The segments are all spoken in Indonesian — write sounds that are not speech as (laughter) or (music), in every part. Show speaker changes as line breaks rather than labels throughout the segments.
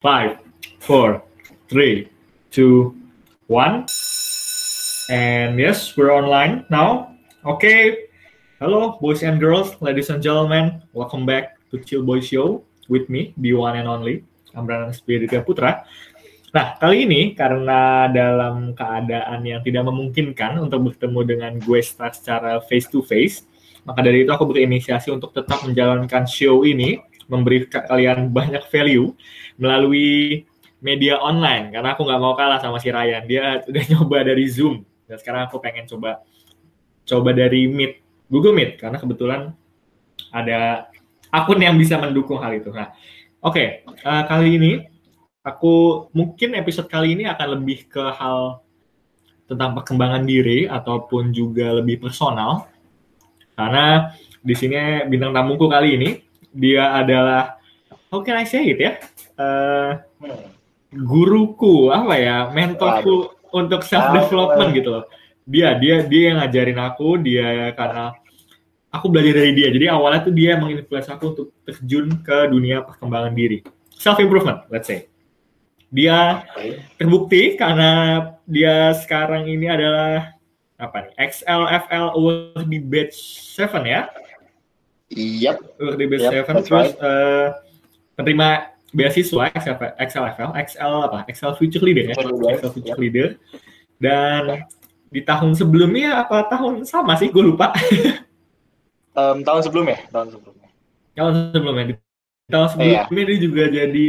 Five, four, three, two, one. And yes, we're online now. Okay. Hello, boys and girls, ladies and gentlemen. Welcome back to Chill Boy Show with me, the one and only Amran Spirita Putra. Nah, kali ini karena dalam keadaan yang tidak memungkinkan untuk bertemu dengan gue secara face to face, maka dari itu aku berinisiasi untuk tetap menjalankan show ini memberi kalian banyak value melalui media online. Karena aku nggak mau kalah sama si Ryan. Dia udah (laughs) nyoba dari Zoom. Dan sekarang aku pengen coba coba dari Meet Google Meet. Karena kebetulan ada akun yang bisa mendukung hal itu. Nah oke. Okay, uh, eh, kali ini aku mungkin episode kali ini akan lebih ke hal tentang perkembangan diri ataupun juga lebih personal. Karena di sini bintang tamuku kali ini dia adalah how can I say it ya? Uh, guruku apa ya mentorku Aduh. untuk self development gitu loh. Dia dia dia yang ngajarin aku dia karena aku belajar dari dia. Jadi awalnya tuh dia menginfluence aku untuk terjun ke dunia perkembangan diri. Self improvement, let's say. Dia terbukti karena dia sekarang ini adalah apa nih? XLFL Award di batch 7 ya
Yep.
Di Base yep, terus right. uh, penerima beasiswa XL, XLFL, XL apa? XL Future Leader ya. XL Future yep. Leader. Dan di tahun sebelumnya apa tahun sama sih? Gue lupa. (laughs)
um, tahun sebelumnya, tahun sebelumnya.
Tahun sebelumnya. Di tahun sebelumnya yeah. dia juga jadi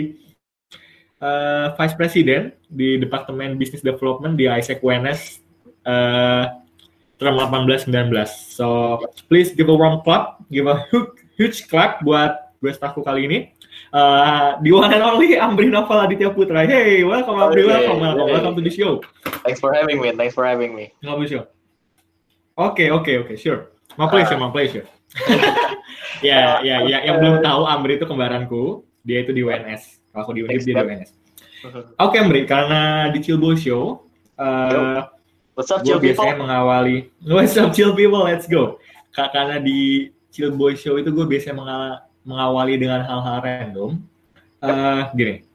uh, Vice President di Departemen Business Development di Isaac WNS uh, term 18-19. So please give a warm clap, give a huge clap buat gue staffku kali ini. Uh, the one and only Ambri Novel Aditya Putra. Hey, welcome Ambri, welcome, welcome, welcome to the show.
Thanks for having me, thanks for having me.
Welcome to the show. Oke, okay, oke, okay, oke, okay, sure. My pleasure, uh, my pleasure. ya, ya, ya, yang belum tahu Ambri itu kembaranku, dia itu di WNS. Kalau aku di Undip, dia di WNS. Oke, okay, Ambri, karena di Chillbo Show, uh,
What's up, chill people?
biasanya mengawali What's up, chill people? Let's go. Karena di Chill Boy Show itu gue biasanya mengawali dengan hal-hal random. Uh, gini,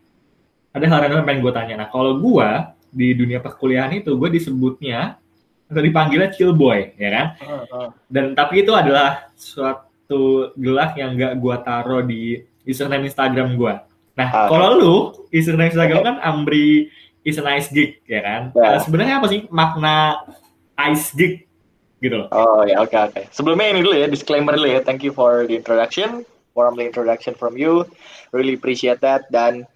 ada hal random yang pengen gue tanya. Nah, kalau gue di dunia perkuliahan itu gue disebutnya atau dipanggilnya chill boy, ya kan? Uh, uh. Dan tapi itu adalah suatu gelar yang gak gue taruh di username Instagram gue. Nah, uh, kalau lu username Instagram kan Ambri is a nice gig ya kan. Yeah. Uh, sebenarnya apa sih makna ice gig gitu loh.
Oh ya oke okay, oke. Okay. Sebelumnya ini dulu ya disclaimer dulu ya. Thank you for the introduction, warmly introduction from you. Really appreciate that dan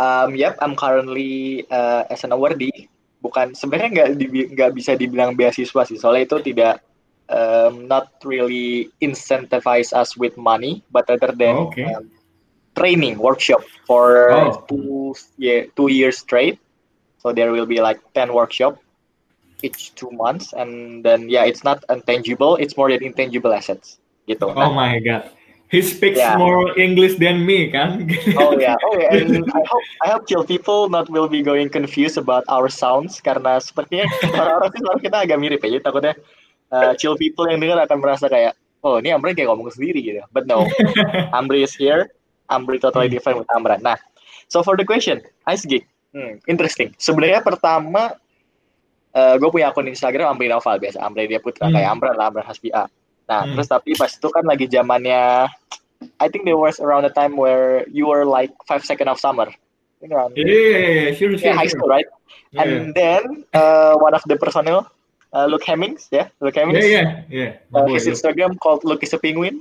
um, yep I'm currently uh, as an awardee. Bukan sebenarnya nggak nggak bisa dibilang beasiswa sih soalnya itu tidak um, not really incentivize us with money, but rather than oh, okay. um, training workshop for oh. two yeah two years straight. So there will be like 10 workshop each two months. And then, yeah, it's not intangible. It's more than intangible assets. Gitu.
Oh my God. He speaks yeah. more English than me, kan?
oh yeah, oh yeah. And (laughs) I hope I hope chill people not will be going confused about our sounds karena sepertinya orang-orang suara kita agak mirip ya. Jadi takutnya uh, chill people yang dengar akan merasa kayak, oh ini Amri kayak ngomong sendiri gitu. But no, (laughs) Amri is here. Amri totally hmm. different with Amran. Nah, so for the question, Ice Geek, Hmm, interesting. Sebenarnya pertama uh, gue punya akun Instagram Amri Noval biasa, Amri dia putra hmm. kayak Amran lah, Amran Hasbi A. Nah, hmm. terus tapi pas itu kan lagi zamannya I think there was around the time where you were like five second of summer.
Yeah, yeah, yeah, sure, sure,
yeah, high school, right? Yeah. And then uh, one of the personnel, uh, Luke Hemmings, yeah, Luke Hemmings.
Yeah, yeah, yeah. Uh,
his Instagram called Luke is a Penguin.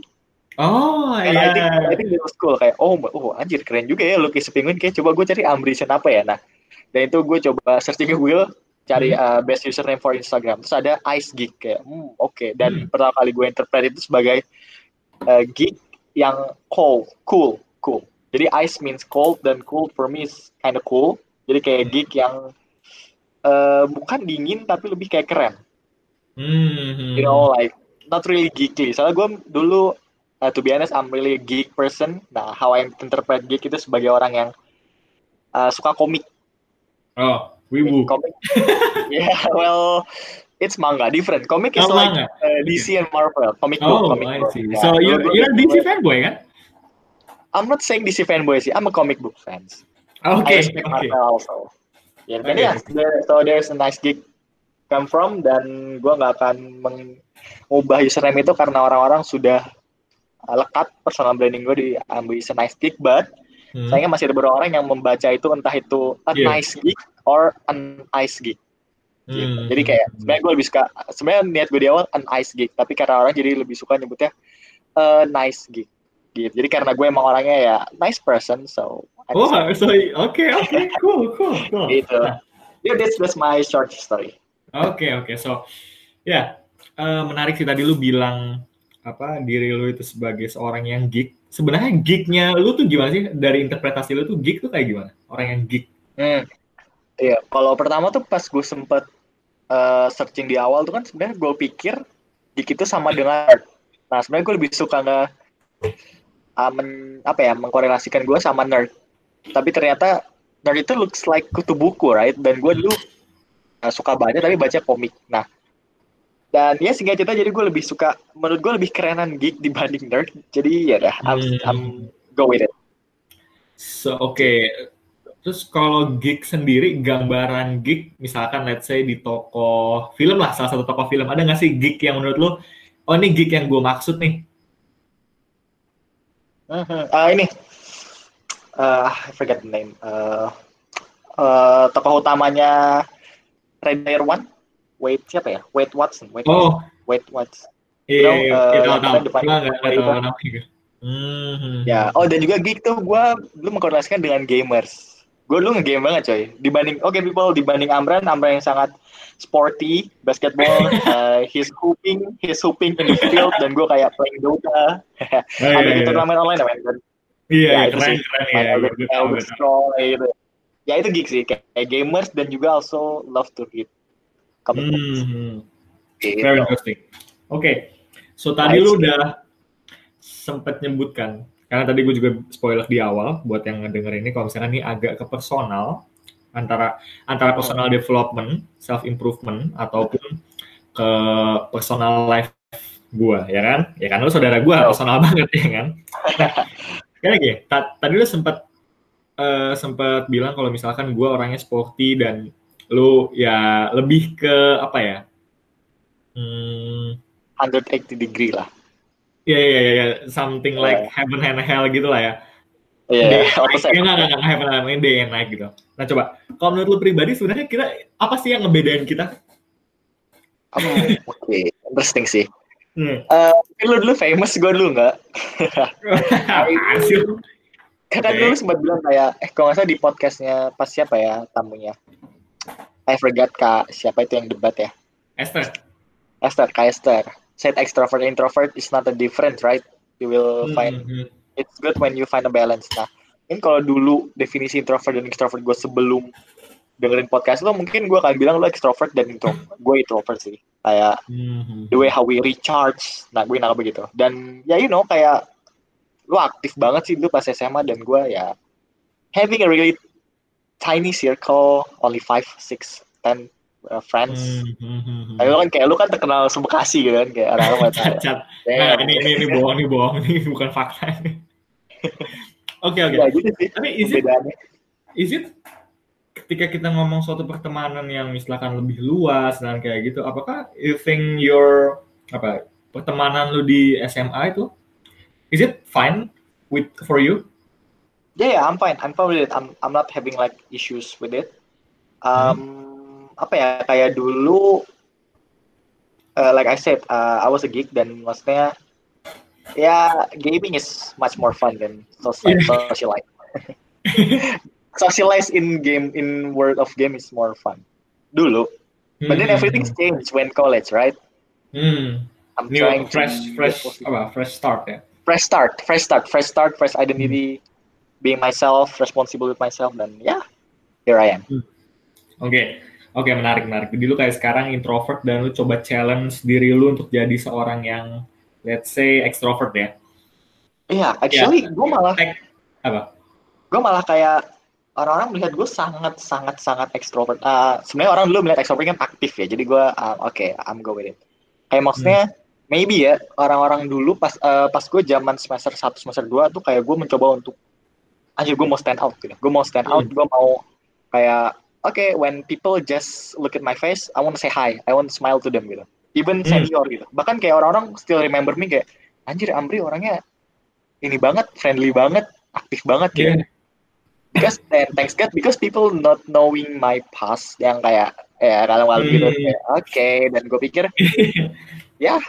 Oh iya. Yeah.
I think I think it was cool kayak oh oh anjir keren juga ya lukis penguin kayak coba gue cari ambition apa ya. Nah, dan itu gue coba searching Google cari hmm. uh, best username for Instagram. Terus ada Ice Geek kayak hmm, oke okay. dan hmm. pertama kali gue interpret itu sebagai uh, geek yang cool, cool, cool. Jadi ice means cold dan cool for me is kind of cool. Jadi kayak hmm. geek yang uh, bukan dingin tapi lebih kayak keren.
Hmm.
You know like not really geekly. Soalnya gue dulu uh, to be honest, I'm really a geek person. Nah, how I interpret geek itu sebagai orang yang uh, suka komik.
Oh, wibu.
Komik. (laughs) yeah, well, it's manga, different. Komik is oh, like uh, DC and Marvel. Comic book.
Oh,
comic
I see. Book. So yeah, you're, you're DC fanboy kan?
I'm not saying DC fanboy sih. I'm a comic book fans.
Okay.
I respect
okay.
Marvel also. Dan
Okay.
ya, there- so there's a nice gig come from dan gue nggak akan mengubah username itu karena orang-orang sudah lekat personal branding gue di ambil is a nice gig, but
Hmm.
sayangnya masih ada beberapa orang yang membaca itu entah itu a
Yeah.
nice gig or an ice gig. Gitu.
Hmm.
Jadi kayak sebenarnya gue lebih suka sebenarnya niat gue di awal an ice gig, tapi karena orang jadi lebih suka nyebutnya a nice gig. Gitu. Jadi karena gue emang orangnya ya nice person, so
Oh, so okay, okay, cool, cool, cool.
gitu. Yeah, that's that's my short story.
Oke, oke. So, ya, eh, menarik sih tadi lu bilang apa diri lu itu sebagai seorang yang geek. Sebenarnya geeknya lu tuh gimana sih? Dari interpretasi lu tuh geek tuh kayak gimana? Orang yang geek.
Hmm. Iya, kalau pertama tuh pas gue sempet uh, searching di awal tuh kan sebenarnya gue pikir geek itu sama dengan nerd. (coughs) Nah sebenarnya gue lebih suka nge uh, men- apa ya mengkorelasikan gue sama nerd. Tapi ternyata nerd itu looks like kutu buku, right? Dan gue dulu uh, suka baca tapi baca komik. Nah dan ya sehingga cerita jadi gue lebih suka menurut gue lebih kerenan geek dibanding nerd. Jadi ya dah, I'm,
Hmm.
I'm go with it.
So, oke. Terus kalau geek sendiri, gambaran geek, misalkan let's say di toko film lah, salah satu toko film, ada nggak sih geek yang menurut lu, oh ini geek yang gue maksud nih?
Mhm. Ah ini, uh, I forget the name. Uh, uh, tokoh utamanya Red Player One, Wait siapa ya? Wait Watson, Wait,
Oh,
Wait Watson.
iya, iya,
eh,
iya, namanya. gitu. Hmm.
Ya, oh dan juga geek tuh gue dulu mengkorelasikan dengan gamers. Gue dulu ngegame banget coy. Dibanding, oke people, dibanding Amran, Amran yang sangat sporty, basketball, uh, (laughs) he's hooping, he's hooping in the field, dan gue kayak playing Dota. (laughs)
Oh, iya,
Ada
iya.
di turnamen online namanya. Dan
Iya,
Ya,
iya,
itu
keren,
sih.
keren ya.
Elder,
tahu.
Scroll gitu. Ya itu geek sih, kayak gamers dan juga also love to read comic books.
Hmm,
Gitu.
very interesting. Oke, so tadi
Nice.
lu udah sempet nyebutkan, karena tadi gue juga spoiler di awal buat yang ngedenger ini, kalau misalnya ini agak ke personal, antara antara personal development, self improvement ataupun ke personal life gua, ya kan? Ya kan lu saudara gua,
Oh.
personal (laughs) banget ya kan? Nah, kayak lagi, ta- tadi lu sempat eh, sempat bilang kalau misalkan gua orangnya sporty dan lu ya lebih ke apa ya? Hmm,
180 degree lah.
ya ya ya, ya, something
Ya.
like heaven and hell gitu lah ya.
Iya, yeah,
enggak, enggak, heaven and hell, day and night gitu. Nah coba, kalau menurut lu pribadi sebenarnya kita apa sih yang ngebedain kita?
Oke, interesting sih.
Hmm.
Tapi lu dulu famous, gue dulu nggak. (laughs)
Lu?
Karena
Oke.
dulu sempat bilang kayak, eh kalau nggak salah di podcastnya pas siapa ya tamunya? I forgot kak siapa itu yang debat ya?
Esther.
Esther, kak Esther. Said extrovert introvert is not a different, right? You will find
Hmm, hmm.
it's good when you find a balance. Nah, ini kalau dulu definisi introvert dan extrovert gue sebelum dengerin podcast lo, mungkin gue akan bilang lo extrovert dan intro. gue introvert sih. Kayak
Hmm, hmm.
the way how we recharge. Nah, gue nangkep begitu. Dan ya you know kayak lo aktif banget sih dulu pas SMA dan gue ya having a really tiny circle, only five, six, ten uh, friends.
Hmm, hmm, hmm, hmm.
Tapi lo kan kayak lu kan terkenal sebekasi gitu kan kayak orang-orang (laughs) pada
Cacat.
"Damn."
Nah, ini, ini, ini bohong, ini bohong, ini bukan fakta. ini. (laughs) Oke, oke.
Ya gitu
Tapi is it, is it ketika kita ngomong suatu pertemanan yang misalkan lebih luas dan kayak gitu, apakah you think your apa pertemanan lu di SMA itu is it fine with for you?
Yeah, yeah, I'm fine. I'm fine with it. I'm I'm not having like issues with it. Um, apa ya kayak dulu, uh, like I said, uh, I was a geek dan maksudnya ya gaming is much more fun than social
Yeah.
socialize. (laughs) Socialize in game in world of game is more fun. Dulu, but then
Hmm,
everything's changed when college, right?
hmm.
I'm
New
trying
fresh
to
fresh apa fresh start ya.
fresh start, fresh start, fresh start, fresh identity, being myself, responsible with myself, dan ya, here I am.
Oke, oke menarik menarik. Jadi lu kayak sekarang introvert dan lu coba challenge diri lu untuk jadi seorang yang let's say extrovert ya.
Iya, actually gue malah,
Tek- apa?
gue malah kayak orang-orang melihat gue sangat sangat sangat ekstrovert. Uh, Sebenarnya orang dulu melihat ekstrovert kan aktif ya, jadi gue uh, oke, I'm go with it. Kayak maksudnya maybe ya orang-orang dulu pas uh, pas gue zaman semester 1 semester 2 tuh kayak gue mencoba untuk anjir gue mau stand out gitu gue mau stand out
Hmm.
gue mau kayak oke when people just look at my face I want to say hi. I want to smile to them gitu. Even
Hmm.
senior gitu. Bahkan kayak orang-orang still remember me kayak anjir Amri orangnya ini banget friendly banget aktif banget gitu.
Yeah.
because and thanks God because people not knowing my past yang kayak ya kalau malam gitu.
Hmm.
kayak, oke dan gue pikir (laughs) ya.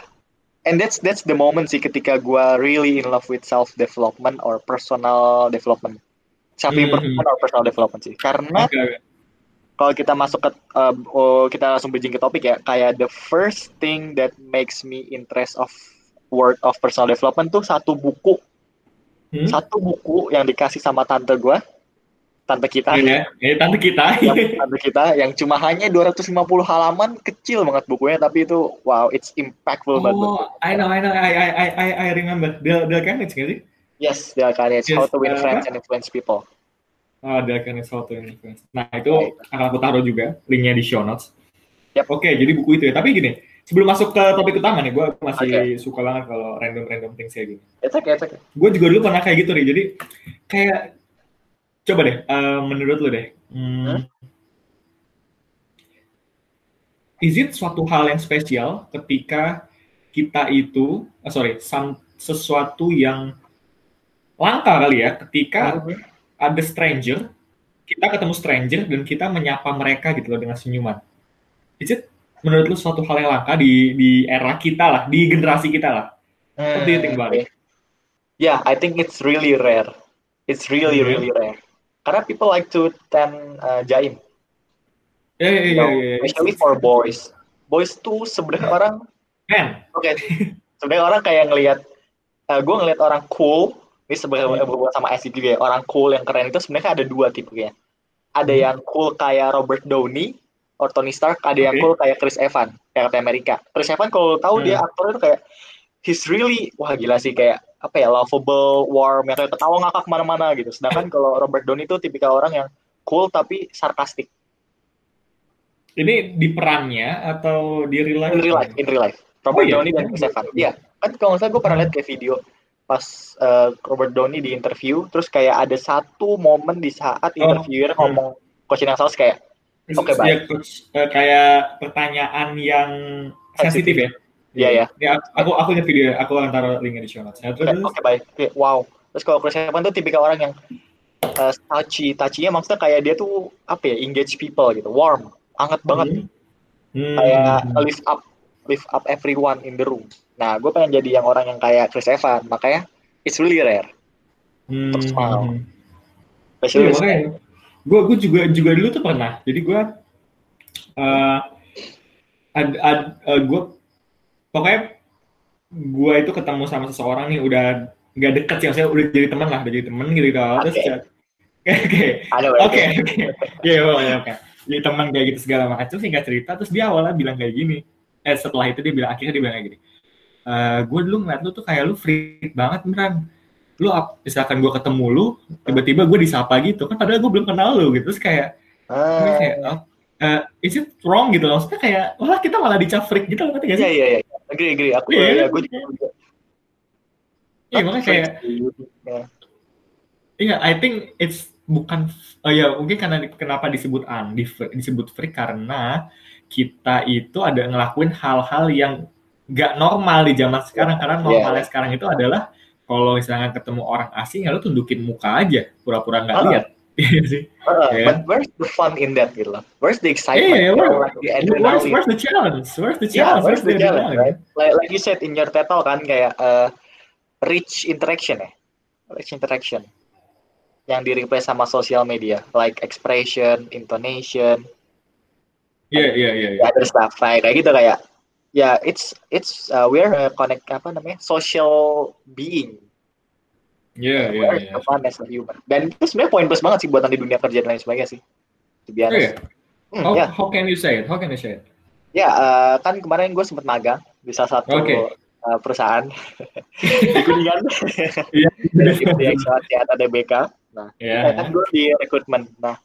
And that's that's the moment sih ketika gue really in love with self development or personal development. Self improvement or personal development sih. Karena
oke.
Kalau kita masuk ke uh, oh, kita langsung bridging ke topik ya kayak the first thing that makes me interest of word of personal development tuh satu buku
Hmm?
satu buku yang dikasih sama tante gue tante kita
Iya, ini tante kita.
yang tante kita yang cuma hanya 250 halaman kecil banget bukunya tapi itu wow it's impactful banget
Oh, I know, I know, I, I, I, I, remember. Del, Del Carnage sih?
yes kan it's
Yes,
how to win
uh,
friends and influence people
Del Carnage How to Influence. Nah, itu akan aku taruh juga linknya di show notes.
Yap.
Oke, jadi buku itu ya. Tapi gini, sebelum masuk ke topik utama nih, gue masih
Oke.
suka banget kalau random-random things kayak gini.
it's okay it's okay
Gue juga dulu pernah kayak gitu, Ri. Jadi, kayak, coba deh, eh, menurut lu deh, hmm,
Hah?
is it suatu hal yang spesial ketika kita itu, eh, sorry, some- sesuatu yang langka kali ya, ketika ada stranger, kita ketemu stranger dan kita menyapa mereka gitu loh dengan senyuman. Is it menurut lu suatu hal yang langka di di era kita lah, di generasi kita lah? What do you think about it?
Hmm, Yeah, I think it's really rare. It's really
Mhm.
really rare. Karena people like to tend uh, jaim,
Eh, eh,
you
eh,
know,
eh, eh.
especially for boys. Boys tuh sebenarnya orang,
Man, (laughs)
oke, sebenarnya orang kayak ngelihat, gue ngelihat orang cool, ini sebenarnya
Hmm.
berhubungan sama SCG ya, orang cool yang keren itu sebenarnya ada dua tipe ya. Ada
Hmm.
yang cool kayak Robert Downey or Tony Stark, ada yang
Oke.
cool kayak Chris Evans, kayak Captain America. Chris Evans kalau tahu
Hmm.
dia aktor itu kayak he's really wah gila sih kayak apa ya lovable, warm, yang kayak ketawa ngakak ke mana-mana gitu. Sedangkan (laughs) kalau Robert Downey itu tipikal orang yang cool tapi sarkastik.
ini di perannya atau di real life?
In real life, in real life. Robert
Oh, iya?
Downey dan Chris Evans. Iya, kan kalau nggak salah gue pernah lihat kayak video pas eh, Robert Downey di interview, terus kayak ada satu momen di saat
Oh,
interviewer
hmm.
ngomong question yang salah kayak Oke, baik.
Ya, coach, eh, kayak pertanyaan yang sensitif ya?
Iya, ya.
Ya, aku aku ingat video, aku akan taruh linknya di show notes. Ya,
Oke,
terus,
oke, baik. Oke, wow. Terus kalau Chris Evans tuh tipikal orang yang uh, touchy, touchy-nya maksudnya kayak dia tuh apa ya, engage people gitu, warm, hangat banget,
Hmm.
kayak
Hmm.
lift up, lift up everyone in the room. Nah, gue pengen jadi yang orang yang kayak Chris Evans, makanya it's really rare.
Hmm.
terus.
Iya,
Especially
makanya gue gue juga juga dulu tuh pernah. Jadi gue eh ad, ad, eh, gue pokoknya gue itu ketemu sama seseorang nih udah nggak deket sih, maksudnya udah jadi teman lah, udah jadi teman gitu gitu. Terus
Oke. (laughs)
Oke, oke, oke, iya oke, oke. Jadi teman kayak gitu segala macam. Terus singkat cerita, terus dia awalnya bilang kayak gini. Eh setelah itu dia bilang akhirnya dia bilang kayak gini. Eh gue dulu ngeliat lu tuh kayak lu freak banget beneran. Lu misalkan gue ketemu lu, tiba-tiba gue disapa gitu kan padahal gue belum kenal lu gitu. Terus kayak gue kayak
Ah,
oh, eh, is it wrong gitu loh. Maksudnya kayak wah kita malah dicap freak gitu loh ngerti gak
iya
sih?
iya iya, agree agree. Aku
Iya,
ya,
iya.
gue juga.
Iya makanya kayak
Ya.
Iya, I think it's bukan oh ya mungkin karena kenapa disebut un, disebut freak karena kita itu ada ngelakuin hal-hal yang nggak normal di zaman sekarang karena normalnya sekarang itu adalah kalau misalnya ketemu orang asing ya lu tundukin muka aja pura-pura nggak
Ah.
lihat (laughs) Iya sih
Uh,
Iya.
But where's the fun in that gitu loh? Where's the
Iya,
excitement?
yeah,
Or like the
where's, where's the challenge where's the
Yeah,
challenge
where's the challenge,
adrenaline?
right? Like, like you said in your Talk kan kayak uh, rich interaction ya, rich interaction yang di replace sama social media, like expression, intonation,
Iya iya iya iya.
the other stuff like kayak gitu kayak ya it's it's uh, we're a connect apa namanya social being,
iya
we're
iya.
the fun as a human. Dan itu sebenarnya poin plus banget sih buat nanti dunia kerja dan lain sebagainya sih. To be
Oh,
honest.
iya.
Hmm,
How,
ya,
how can you say it? How can you say it?
ya uh, kan kemarin gue sempet magang di salah satu
Oke.
uh, perusahaan (laughs) di Kuningan.
Iya.
dari tim Aksiat DBK. Nah,
Iya.
kan gue di rekrutmen. Nah,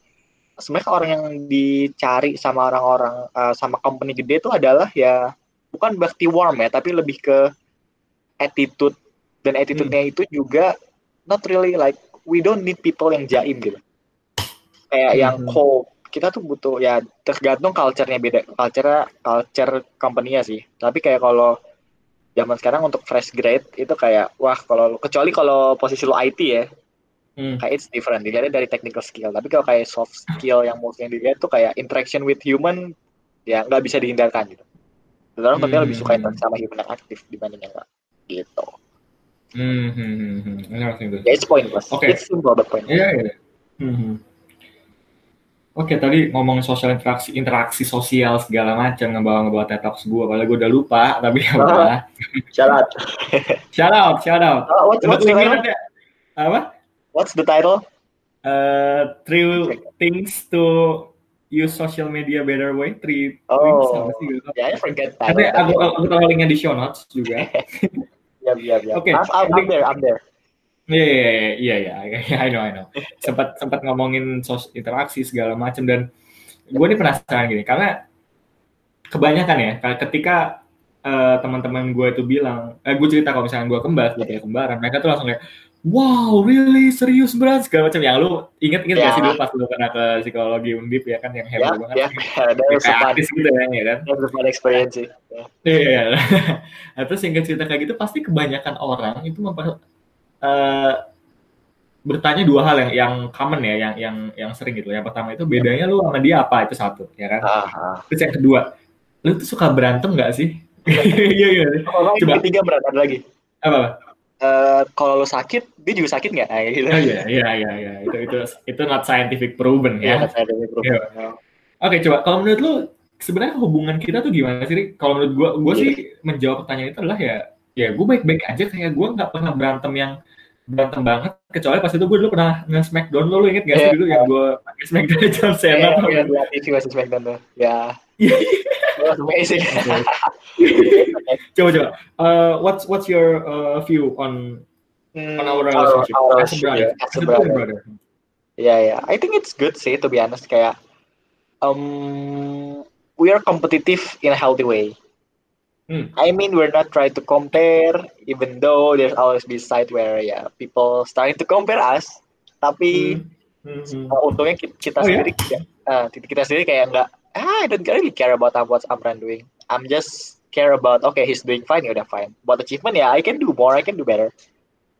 sebenarnya orang yang dicari sama orang-orang uh, sama company gede itu adalah ya bukan berarti warm ya, tapi lebih ke attitude. Dan attitude-nya itu juga not really like we don't need people yang jaim gitu. Kayak
Hmm.
yang cold. Kita tuh butuh ya tergantung culture-nya beda culture culture company-nya sih. Tapi kayak kalau zaman sekarang untuk fresh grade itu kayak wah kalau kecuali kalau posisi lo IT ya
Hmm.
kayak it's different. Dilihatnya dari technical skill. Tapi kalau kayak soft skill yang mungkin dilihat tuh kayak interaction with human ya nggak bisa dihindarkan gitu orang
Hmm.
hmm. lebih suka interaksi sama human yang aktif dibanding yang enggak gitu
Hmm, hmm, hmm, hmm.
Ya it's pointless
Oke.
it's simple but pointless
Iya, iya. Hmm. Oke, tadi ngomong sosial interaksi, interaksi sosial segala macam ngebawa ngebawa TED Talks gue. Padahal gue udah lupa, tapi ya udah.
syarat (laughs)
Shout out, shout out.
Oh, what's, what's, the title?
ada. Apa?
what's the title
Uh, three things to use social media better way. Three
Oh.
sih gitu.
ya I forget
Tapi
title
aku, aku taruh linknya di show notes juga.
ya ya ya
Oke.
I'm, there I'm there
Iya iya iya iya iya I know I know. Sempat sempat ngomongin sos interaksi segala macam dan gue nih penasaran gini karena kebanyakan ya ketika eh, teman-teman gue itu bilang, eh, gue cerita kalau misalnya gue kembar, gue kayak kembaran, mereka tuh langsung kayak, wow, really serius berat segala macam. Yang lu inget inget gak
Ya.
sih dulu pas lu pernah ke psikologi undip ya kan yang
ya
hebat banget,
ya that was a
kayak
fun
artis gitu ya, ya kan?
fun experience sih Ya.
Iya. (laughs) nah, terus singkat cerita kayak gitu pasti kebanyakan orang itu memper, eh, bertanya dua hal yang yang common ya, yang yang yang sering gitu. Yang pertama itu bedanya lu sama dia apa itu satu, ya kan?
Ah, ah.
Terus yang kedua, lu tuh suka berantem nggak sih? (laughs) Iya iya. Coba.
yang ketiga berat ada lagi
Apa?
Eh, kalau lo sakit dia juga sakit nggak gitu
Oh iya iya iya iya. Itu itu itu not scientific proven ya.
Iya, saya ada mikro.
Iya. Oke, coba kalau menurut lu sebenarnya hubungan kita tuh gimana sih? Kalau menurut gua, gua
Iya.
sih menjawab pertanyaan itu adalah ya, ya gue baik-baik aja kayak gua nggak pernah berantem yang berantem banget. Kecuali pas itu gue dulu pernah nge-smackdown lo, lu inget gak sih
Iya.
dulu yang gue pakai smackdown John
Iya,
Cena
yang di TV masih Smackdown tuh. Ya.
Iya.
It was amazing.
coba coba. Uh, what's what's your uh, view on
Hmm,
on our relationship
our
as a brother?
relationship,
As a brother. brother.
Yeah, yeah. I think it's good sih to be honest kayak um we are competitive in a healthy way.
Hmm.
I mean we're not trying to compare even though there's always this side where yeah people starting to compare us tapi
Hmm, hmm.
uh, untungnya ki- kita
Oh,
sendiri ya, uh, kita sendiri kayak enggak ah, I don't really care about what Amran doing. I'm just care about okay he's doing fine ya udah fine. Buat achievement ya I can do more, I can do better.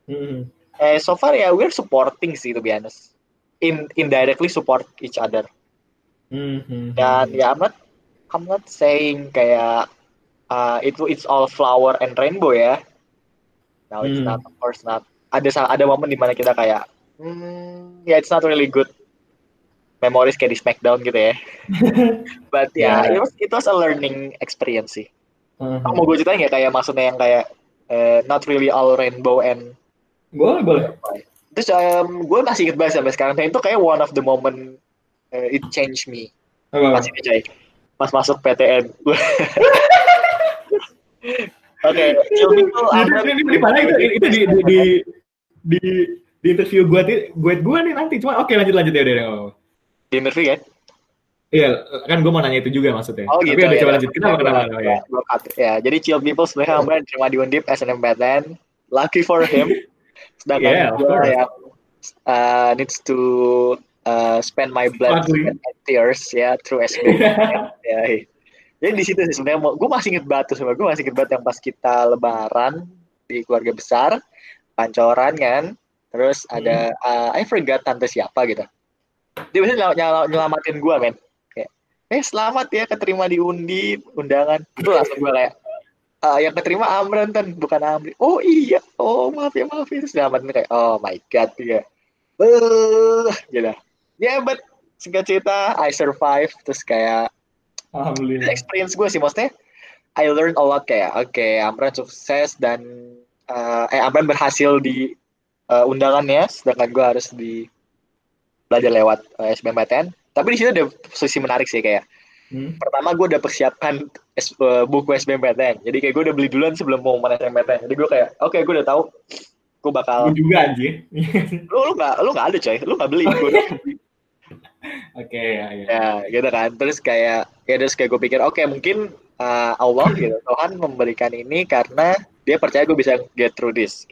Hmm.
Eh, so far ya we're supporting sih to be honest. In indirectly support each other.
Hmm, hmm,
Dan ya I'm not I'm not saying kayak uh, itu it's all flower and rainbow ya. No, it's
Hmm.
not of course not. Ada ada momen di mana kita kayak hmm, ya it's not really good memories kayak di Smackdown gitu ya. (laughs) But ya
Ya.
it was it was a learning experience sih.
Hmm.
Kamu mau gue ceritain nggak kayak maksudnya yang kayak eh, not really all rainbow and
Boleh boleh.
Terus um, gue masih inget banget sampai sekarang. Dan itu kayak one of the moment uh, it changed me. Masih inget coy. Pas masuk PTN. (laughs) Oke, itu
ini, ini, ini mana itu, itu di, di, di, di, di interview gue nih, gue gue nih nanti. Cuma oke lanjut lanjut ya udah.
Di interview kan?
Iya, kan gue mau nanya itu juga maksudnya.
Oh
Tapi
gitu
udah
ya.
coba lanjut. Kenapa kenapa? kenapa, ya.
Ya, jadi chill people sebenarnya Amran terima di Undip SNMPTN. Lucky for him. (laughs) Sedangkan
Yeah,
gue yang uh, needs to uh, spend my blood and tears ya through SB. (laughs) ya, iya. Jadi di situ sih sebenarnya gue masih inget tuh sebenarnya gue masih inget banget yang pas kita lebaran di keluarga besar pancoran kan terus ada uh, I forgot tante siapa gitu dia biasanya nyel nyel- nyelamatin gue men. Kayak eh selamat ya keterima di undi undangan. Itu langsung gue kayak "Ah, yang keterima Amran kan bukan Amri. Oh iya. Oh maaf ya maaf ya. Nyelamatin kayak oh my god ya eh gitu ya but singkat cerita I survive terus kayak
Alhamdulillah.
experience gue sih. Maksudnya I learn a lot kayak oke Amran sukses dan uh, eh Amran berhasil di uh, undangannya sedangkan gue harus di belajar lewat uh, SBMPTN tapi di situ ada posisi menarik sih kayak
Hmm.
pertama gue udah persiapkan S- uh, buku SBMPTN jadi kayak gue udah beli duluan sebelum mau SBMPTN jadi gue kayak oke gue udah tahu gue bakal
Gue juga anjir. (laughs)
lu lu nggak lu nggak ada coy lu nggak beli (laughs) gue
Oke ya ya.
ya gitu kan terus kayak ya terus kayak gue pikir oke mungkin uh, Allah gitu Tuhan memberikan ini karena dia percaya gue bisa get through this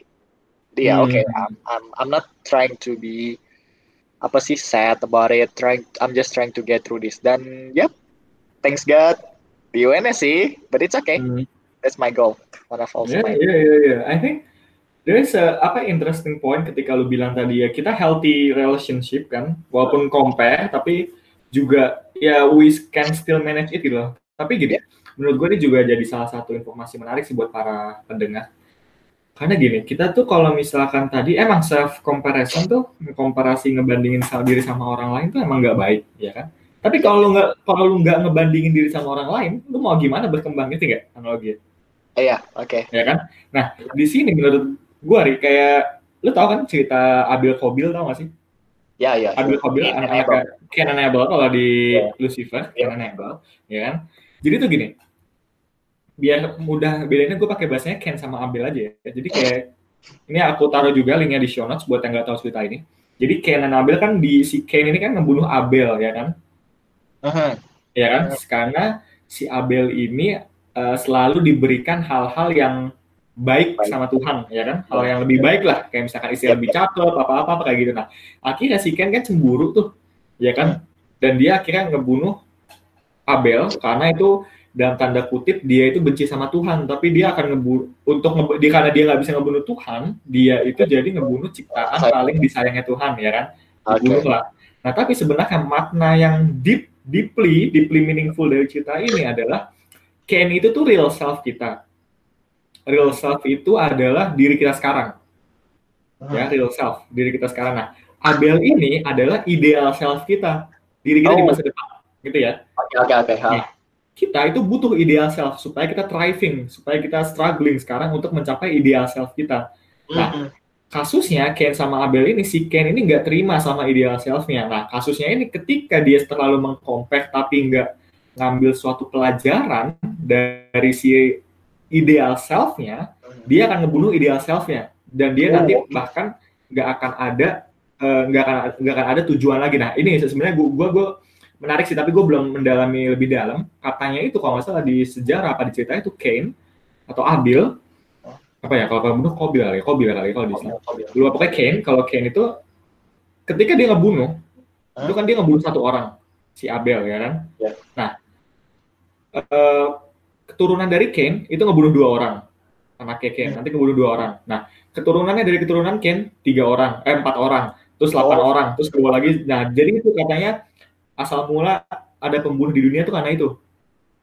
yeah,
Hmm.
okay, I'm, I'm I'm not trying to be apa sih sad about it. Trying, I'm just trying to get through this. Dan, yep, thanks God di UNS sih, but it's okay.
Hmm.
That's my goal. One of also
Yeah,
my
yeah, yeah, yeah. I think there's a apa interesting point ketika lu bilang tadi ya kita healthy relationship kan, walaupun compare tapi juga ya we can still manage it gitu loh. Tapi gini, menurut gue ini juga jadi salah satu informasi menarik sih buat para pendengar. Karena gini, kita tuh kalau misalkan tadi emang self comparison tuh komparasi ngebandingin sama diri sama orang lain tuh emang nggak baik, ya kan? Tapi kalau lu nggak kalau lu nggak ngebandingin diri sama orang lain, lu mau gimana berkembang gitu nggak analogi?
Iya, oke.
ya kan? Nah, di sini menurut gua Ri, kayak lu tau kan cerita Abil Kobil tau gak sih?
Ya, ya.
Abil Kobil anak-anak Cain and Abel kalau di
Iya.
Lucifer,
Iya.
Cain ya kan? Jadi tuh gini, biar mudah bedanya gue pakai bahasanya Ken sama Abel aja ya. Jadi kayak ini aku taruh juga linknya di show notes buat yang nggak tahu cerita ini. Jadi Cain dan Abel kan di si Cain ini kan ngebunuh Abel ya kan?
Mhm.
ya kan? Karena si Abel ini eh, selalu diberikan hal-hal yang baik
Baik.
sama Tuhan, ya kan? Hal yang lebih baik lah, kayak misalkan istri lebih cakep, apa-apa kayak gitu. Nah, akhirnya si Ken kan cemburu tuh, ya kan? Dan dia akhirnya ngebunuh Abel karena itu dalam tanda kutip dia itu benci sama Tuhan, tapi dia akan ngebunuh untuk ngebu- dia karena dia nggak bisa ngebunuh Tuhan, dia itu jadi ngebunuh ciptaan paling disayangnya Tuhan, ya kan? Dibunuh lah. Nah, tapi sebenarnya makna yang deep, deeply, deeply meaningful dari cerita ini adalah Ken itu tuh real self kita. Real self itu adalah diri kita sekarang, ya real self, diri kita sekarang. Nah, Abel ini adalah ideal self kita, diri kita di
Oh.
masa depan, gitu ya.
Oke, oke, oke.
Kita itu butuh ideal self supaya kita thriving, supaya kita struggling sekarang untuk mencapai ideal self kita. Nah, kasusnya Ken sama Abel ini si Ken ini nggak terima sama ideal self-nya. Nah kasusnya ini ketika dia terlalu mengcompare tapi nggak ngambil suatu pelajaran dari si ideal self-nya, dia akan ngebunuh ideal self-nya dan dia
Oh.
nanti bahkan nggak akan ada eh, nggak akan nggak akan ada tujuan lagi. Nah ini sebenarnya gua gua, gua menarik sih tapi gue belum mendalami lebih dalam. Katanya itu kalau nggak salah di sejarah apa di cerita itu Cain atau Abel apa ya kalau kamu Kobil kali, Kobil kali kalau di sini lupa pokoknya Kane kalau Kane itu ketika dia ngebunuh
Hah?
itu kan dia ngebunuh satu orang si Abel ya kan
Ya.
nah eh, keturunan dari Kane itu ngebunuh dua orang anaknya Kane
Hmm.
nanti ngebunuh dua orang nah keturunannya dari keturunan Kane tiga orang eh empat orang terus delapan
Oh.
orang terus kedua lagi nah jadi itu katanya asal mula ada pembunuh di dunia itu karena itu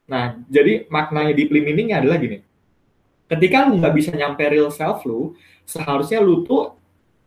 nah jadi maknanya di meaningnya adalah gini ketika lu nggak bisa nyampe real self lu seharusnya lu tuh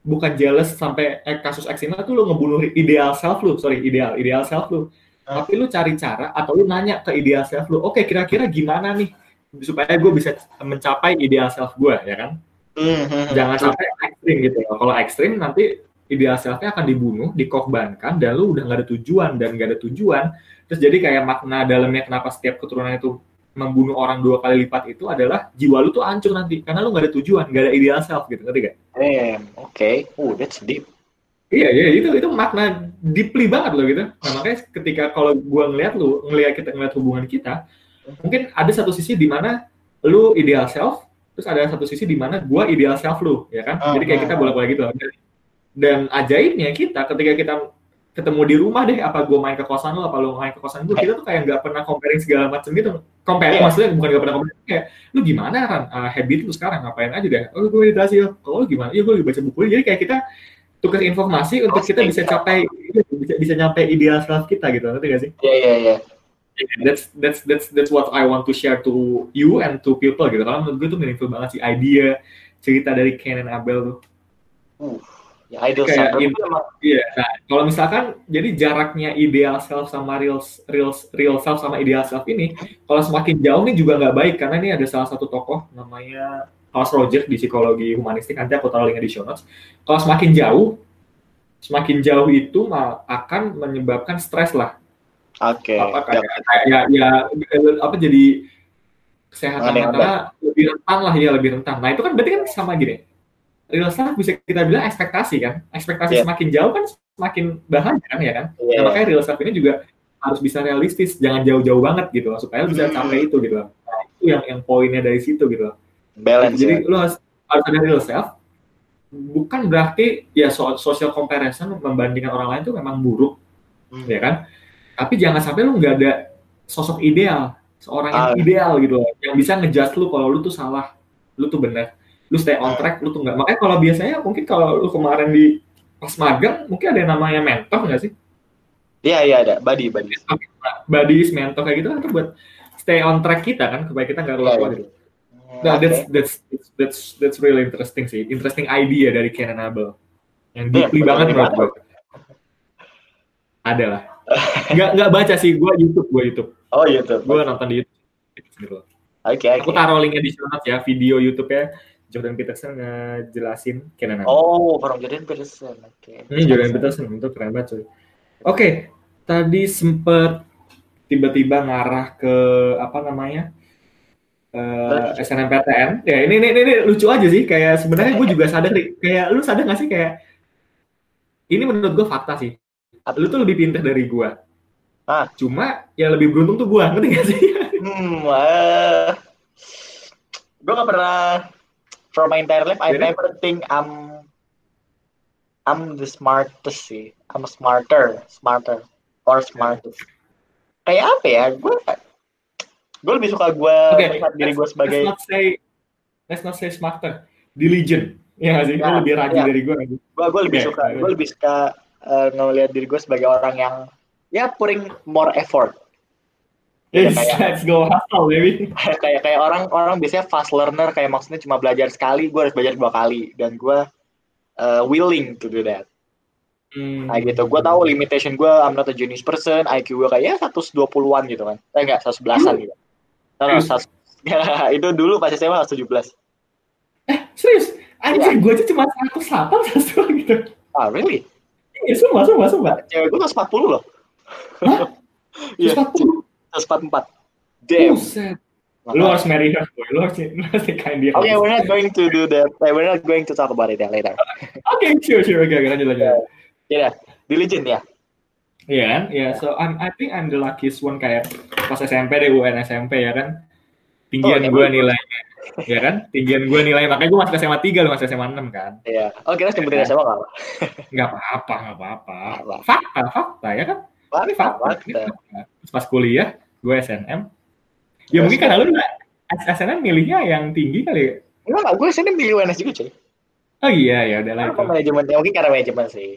bukan jealous sampai eh, kasus eksternal tuh lu ngebunuh ideal self lu sorry ideal ideal self lu
Hah?
tapi lu cari cara atau lu nanya ke ideal self lu oke kira-kira gimana nih supaya gue bisa mencapai ideal self gue ya kan
Mhm.
jangan sampai ekstrim gitu. Kalau ekstrim nanti ideal self-nya akan dibunuh, dikorbankan, dan lu udah nggak ada tujuan dan nggak ada tujuan. Terus jadi kayak makna dalamnya kenapa setiap keturunan itu membunuh orang dua kali lipat itu adalah jiwa lu tuh hancur nanti karena lu nggak ada tujuan, nggak ada ideal self gitu, ngerti gak?
Damn, oke. Oh, that's deep.
Iya, iya itu itu makna deeply banget loh gitu. Nah, makanya ketika kalau gua ngeliat lu, ngeliat kita ngeliat hubungan kita, mungkin ada satu sisi di mana lu ideal self, terus ada satu sisi di mana gua ideal self lu, ya kan?
Ah,
Jadi kayak
ah,
kita bolak-balik gitu. Dan, ajaibnya kita ketika kita ketemu di rumah deh, apa gua main ke kosan lu, apa lu main ke kosan gua, kita tuh kayak nggak pernah comparing segala macam gitu. Compare,
Iya.
maksudnya bukan nggak pernah comparing, kayak lu gimana kan habit lu sekarang ngapain aja deh? Oh gue meditasi ya. Kalau lu gimana? Iya gue lagi baca buku. Jadi kayak kita tukar informasi untuk kita bisa capai bisa bisa nyampe ideal self kita gitu ngerti gak sih?
Iya, iya, iya.
That's that's that's that's what I want to share to you and to people gitu. Karena menurut gue tuh meaningful banget sih idea cerita dari Ken and Abel tuh.
Uh, ya idol
Kayak
self
in- Iya. Nah, kalau misalkan jadi jaraknya ideal self sama real real real self sama ideal self ini, kalau semakin jauh nih juga nggak baik karena ini ada salah satu tokoh namanya Carl Rogers di psikologi humanistik nanti aku taruh linknya di show notes. Kalau semakin jauh, semakin jauh itu akan menyebabkan stres lah.
oke.
Apa
Ya,
kayak ya, ya apa jadi kesehatan mentalnya lebih rentan lah ya lebih rentan. Nah itu kan berarti kan sama gini. Real self bisa kita bilang ekspektasi kan. Ekspektasi
Iya.
semakin jauh kan semakin bahaya kan ya kan.
Iya.
Nah, makanya real self ini juga harus bisa realistis, jangan jauh-jauh banget gitu loh, supaya lu bisa
Hmm.
capai itu gitu loh. Nah, itu yang yang poinnya dari situ gitu loh.
balance
Jadi
ya.
lu harus harus ada real self, bukan berarti ya soal social comparison membandingkan orang lain itu memang buruk,
Hmm.
ya kan? Tapi jangan sampai lu nggak ada sosok ideal, seorang yang
Ah.
ideal gitu loh, yang bisa ngejudge lu kalau lu tuh salah, lu tuh benar, lu stay on track, lu tuh nggak. Makanya kalau biasanya mungkin kalau lu kemarin di pas magang mungkin ada yang namanya mentor nggak sih?
Iya iya ada, buddy buddy.
Buddies, mentor kayak gitu kan itu buat stay on track kita kan supaya kita nggak
Iya,
lupa
iya.
gitu. Nah,
Oke.
that's, that's that's that's really interesting sih. Interesting idea dari and Abel. Yang
Iya,
deeply
betul,
banget menurut gue. Ada lah. Nggak, nggak baca sih, gue YouTube, gue YouTube.
Oh YouTube.
Gue nonton di YouTube. Gitu.
Oke
Aku
oke.
taruh linknya di show notes ya, video YouTube-nya Jordan Peterson ngejelasin Ken and Abel.
Oh, from Jordan Peterson. Oke.
Hmm, Jordan Peterson, itu keren banget cuy. Oke, tadi sempet tiba-tiba ngarah ke apa namanya eh SNMPTN. Ya ini, ini ini ini lucu aja sih. Kayak sebenarnya gue juga sadar. Kayak lu sadar gak sih kayak ini menurut gue fakta sih. Lu tuh lebih pintar dari gue.
Ah.
Cuma yang lebih beruntung tuh gue, ngerti gak sih?
Hmm, uh, gue gak pernah from my entire life, I
Jadi-
never think I'm I'm the smartest sih. I'm smarter, smarter, or smartest. Kayak apa ya? Gue gue lebih suka gue
Oke,
melihat diri gue sebagai
Let's not say let's not say smarter, diligent. Ya gak sih?
Ya,
lebih rajin
ya.
dari gue.
gue gue lebih
Oke,
suka gue lebih suka uh, ngelihat diri gue sebagai orang yang ya putting more effort.
Yes,
kayak-
let's go hustle, baby. (laughs)
kayak kayak orang orang biasanya fast learner kayak maksudnya cuma belajar sekali gue harus belajar dua kali dan gue uh, willing to do that
Hmm.
kayak gitu gue tahu limitation gue I'm not a genius person IQ gue kayak ya 120-an gitu kan eh enggak 111-an gitu no, no,
Serius?
100 itu dulu pas SMA 117
Serius? Anjir,
Iya.
gue aja cuma 108, 102 gitu.
ah really
Iya, sumpah, sumpah, sumpah.
cewek gue 140 loh
Hah? (laughs)
iya
140?
144 damn
Buset. Lu harus marry her, boy. Lu harus, lu harus nikahin dia.
Okay, we're not going to do that. Eh, We're not going to talk about it later. (laughs)
Oke, sure, sure. Oke, lanjut, lanjut.
Ya, diligent ya.
Iya kan? Ya, so I'm, I think I'm the luckiest one kayak pas SMP deh, UN SMP ya kan. Tinggian
Oh,
gue
ya,
nilainya. Ya kan? Tinggian gue nilainya. Makanya gue masuk SMA 3, lu masuk SMA 6 kan.
Iya. Oh, kira sebutin SMA nggak apa?
Nggak apa-apa, nggak apa-apa.
Apa?
Fakta, fakta ya kan? Fakta.
Fakta.
fakta. Pas kuliah, gue SNM. Ya mungkin karena lu nggak SNM milihnya yang tinggi kali ya.
Enggak, enggak. Gue sini milih UNS juga, cuy.
Oh iya, ya udah lah itu.
manajemen? Ya, mungkin karena manajemen sih.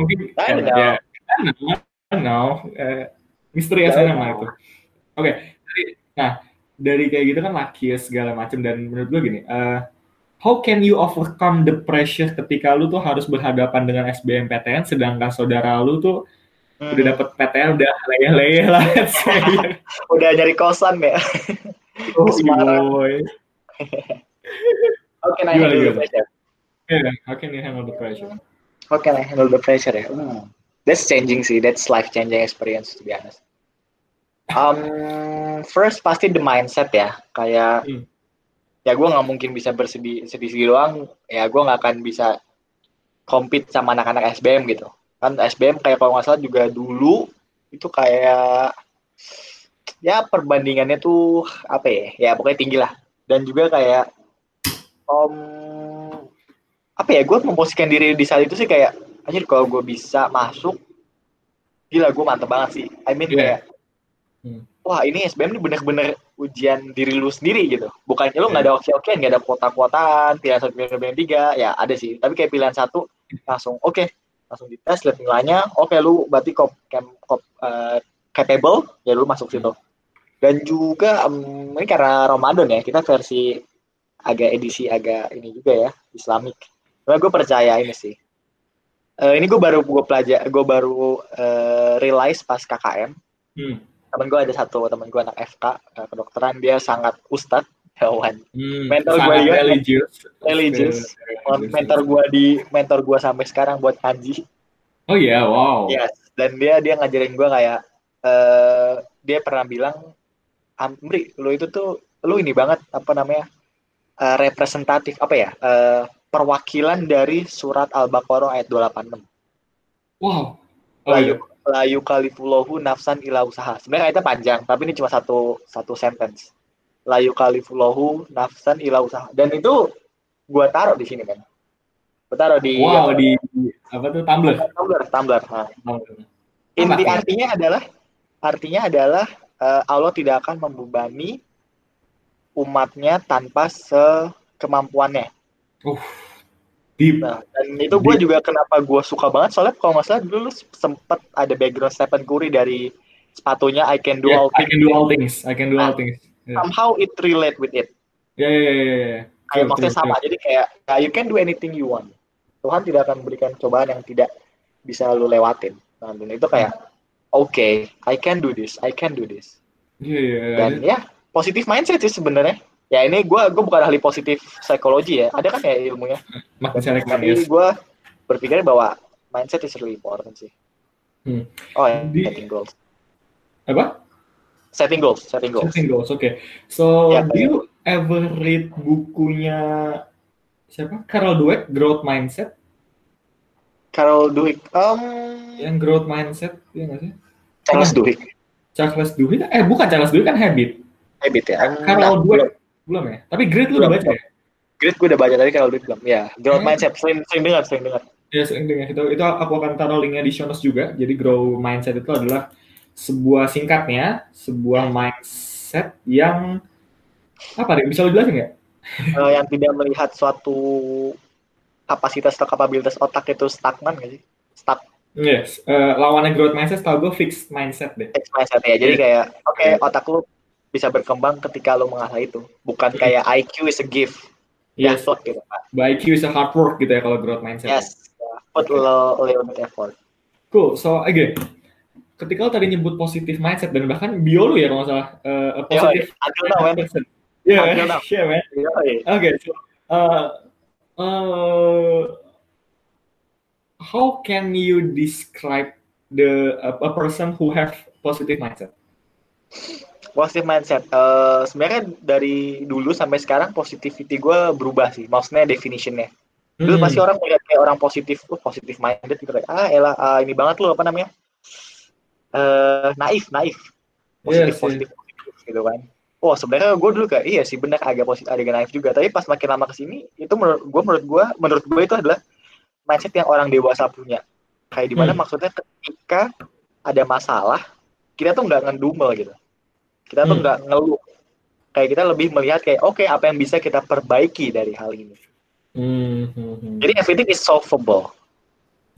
Mungkin
I
karena ya, don't know. Eh, misteri SNM lah itu. Oke, dari- nah dari kayak gitu kan laki segala macam dan menurut gue gini, eh, how can you overcome the pressure ketika lu tuh harus berhadapan dengan SBMPTN sedangkan saudara lu tuh. Udah dapet PTN udah leyeh-leyeh lah. (laughs)
Udah nyari kosan ya.
oh, (laughs)
Semarang.
boy.
How can I
Gimana,
handle the
gimana?
pressure?
Yeah, how can you handle the pressure?
How can I handle the pressure ya? Hmm. That's changing sih. That's life changing experience to be honest. Um, first pasti the mindset ya. Kayak
Hmm.
ya gue nggak mungkin bisa bersedih sedih doang. Ya gue nggak akan bisa compete sama anak-anak SBM gitu. Kan SBM kayak kalau nggak salah juga dulu itu kayak ya perbandingannya tuh apa ya? Ya pokoknya tinggi lah. Dan juga kayak um, apa ya? Gue memposisikan diri di saat itu sih kayak anjir kalau gue bisa masuk gila gue mantep banget sih. I mean
Iya.
kayak
Hmm.
wah ini SBM ini bener-bener ujian diri lu sendiri gitu. Bukannya lu nggak ada oke-oke, nggak ada kuota-kuotaan, pilihan satu, pilihan, tiga, ya ada sih. Tapi kayak pilihan satu langsung oke, langsung dites lihat nilainya, oke lu berarti kop, kem- kop, eh, capable, ya lu masuk situ. Dan juga em, ini karena Ramadan ya, kita versi agak edisi agak ini juga ya, Islamik. Karena gue percaya ini sih. Eh, ini gue baru gue pelajar, gue baru eh, realize pas KKM
Hmm.
temen gue ada satu temen gue anak FK kedokteran dia sangat ustad hewan
Hmm. Sangat
gue juga
religious.
religious mentor gue di mentor gue sampai sekarang buat kanji
Oh iya, wow.
yes dan dia dia ngajarin gue kayak eh dia pernah bilang Amri lu itu tuh lu ini banget apa namanya eh, representatif apa ya eh, perwakilan dari surat al-baqarah ayat 286
Wow. Oh,
layu
iya.
layu kalifulohu nafsan ila usaha. Sebenarnya ayatnya panjang, tapi ini cuma satu satu sentence. Layu kalifulohu nafsan ila usaha. Dan itu gua taruh di sini kan. Gue taruh di
Wow, di apa tuh Tumblr.
Tumblr, Tumblr. Nah.
Tumblr.
Inti
Apa?
artinya adalah artinya adalah eh, Allah tidak akan membebani umatnya tanpa sekemampuannya.
Deep.
Nah, dan itu gue juga kenapa gue suka banget soalnya kalau nggak salah dulu sempet ada background Stephen Curry dari sepatunya I can do
Yeah,
all
I
things.
can do all things. I can do all things. Yeah.
Somehow it relate with it.
Ya ya ya ya. ya.
Kayak
True,
maksudnya
true,
sama.
true.
Jadi kayak ya, you can do anything you want. Tuhan tidak akan memberikan cobaan yang tidak bisa lu lewatin. Nah, dan itu kayak oke, I can do this, I can do this.
Iya iya. iya.
Dan ya positif mindset sih sebenarnya. Ya ini gue gue bukan ahli positif psikologi ya. Ada kan ya ilmunya.
Makin
Tapi
yes.
gue berpikir bahwa mindset is really important sih.
Hmm.
Oh ya,
Di-
setting goals.
Apa?
Setting goals, setting goals.
Setting goals. Oke. So,
Ya,
do you ever read bukunya siapa? Carol Dweck, Growth Mindset?
Carol Dweck, um,
Yang Growth Mindset, ya nggak sih?
Charles Duhigg,
Charles Duhigg? Eh, bukan Charles Duhigg kan Habit.
habit ya.
Carol
Enggak,
Dweck belum ya? Tapi Great lu udah
Belum.
baca ya?
Great gue udah baca tadi Carol Dweck belum. Ya, growth
Hmm.
mindset sering sering dengar, sering dengar.
Ya, sering dengar itu. Itu aku akan taruh linknya di show notes juga. Jadi Grow Mindset itu adalah sebuah singkatnya, sebuah mindset yang apa deh? Bisa lu jelasin nggak?
Eh, yang tidak melihat suatu kapasitas atau kapabilitas otak itu stagnan gak sih? Stuck
Yes. Eh, lawannya growth mindset, setahu gue fixed mindset deh.
fixed mindset ya. Jadi
Iya.
kayak oke
Iya.
otak lu bisa berkembang ketika lu mengasah itu. Bukan
Iya.
kayak IQ is a gift.
Yes.
Effort gitu.
By IQ is a hard work gitu ya kalau growth mindset.
Yes. Put a little bit effort.
Cool. So again, ketika lo tadi nyebut positive mindset dan bahkan bio lu ya kalau nggak salah uh, a positive
Until now, man.
person. Yeah,
Until
man. Yeah, man.
Yoi.
Okay. So, uh, uh, how can you describe the a, a person who have positive mindset?
Positive mindset. Eh, sebenarnya dari dulu sampai sekarang positivity gue berubah sih. Maksudnya definitionnya. Dulu
Hmm.
pasti orang melihat kayak orang positif, oh positif minded gitu kayak ah elah ah, ini banget lu apa namanya? Eh naif, naif. Positif,
Yes,
positif, positif gitu kan. Oh sebenarnya gue dulu kayak iya sih benar agak positif, agak naif juga. Tapi pas makin lama ke sini itu menurut gue menurut gue menurut gue itu adalah mindset yang orang dewasa punya. Kayak di mana
Hmm.
maksudnya ketika ada masalah kita tuh nggak ngedumel gitu. Kita tuh
Hmm.
nggak ngeluh. Kayak kita lebih melihat kayak oke apa yang bisa kita perbaiki dari hal ini.
Hmm, hmm, hmm.
Jadi everything is solvable,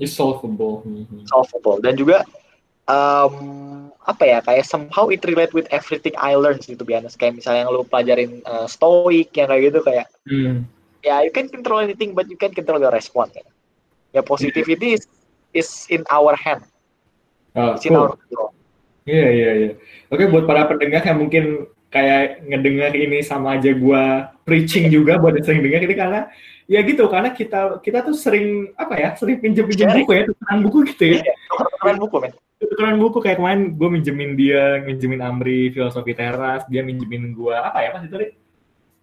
It's solvable. Hmm.
solvable. Dan juga um, apa ya kayak somehow it relate with everything I learned gitu biasa. Kayak misalnya yang lu pelajarin uh, stoic yang kayak gitu kayak
Hmm.
ya you can control anything but you can control your response. Ya, ya positivity is, is in our hand, it's in
cool.
our control.
Iya iya iya. Oke buat para pendengar yang mungkin kayak ngedengar ini sama aja gua preaching juga buat yang sering dengar ini karena ya gitu karena kita kita tuh sering apa ya sering pinjem
Sharing.
buku ya tukeran buku gitu ya
Iya, tukeran buku men.
Tukeran buku kayak kemarin gue minjemin dia minjemin Amri filosofi teras dia minjemin gua apa ya mas itu deh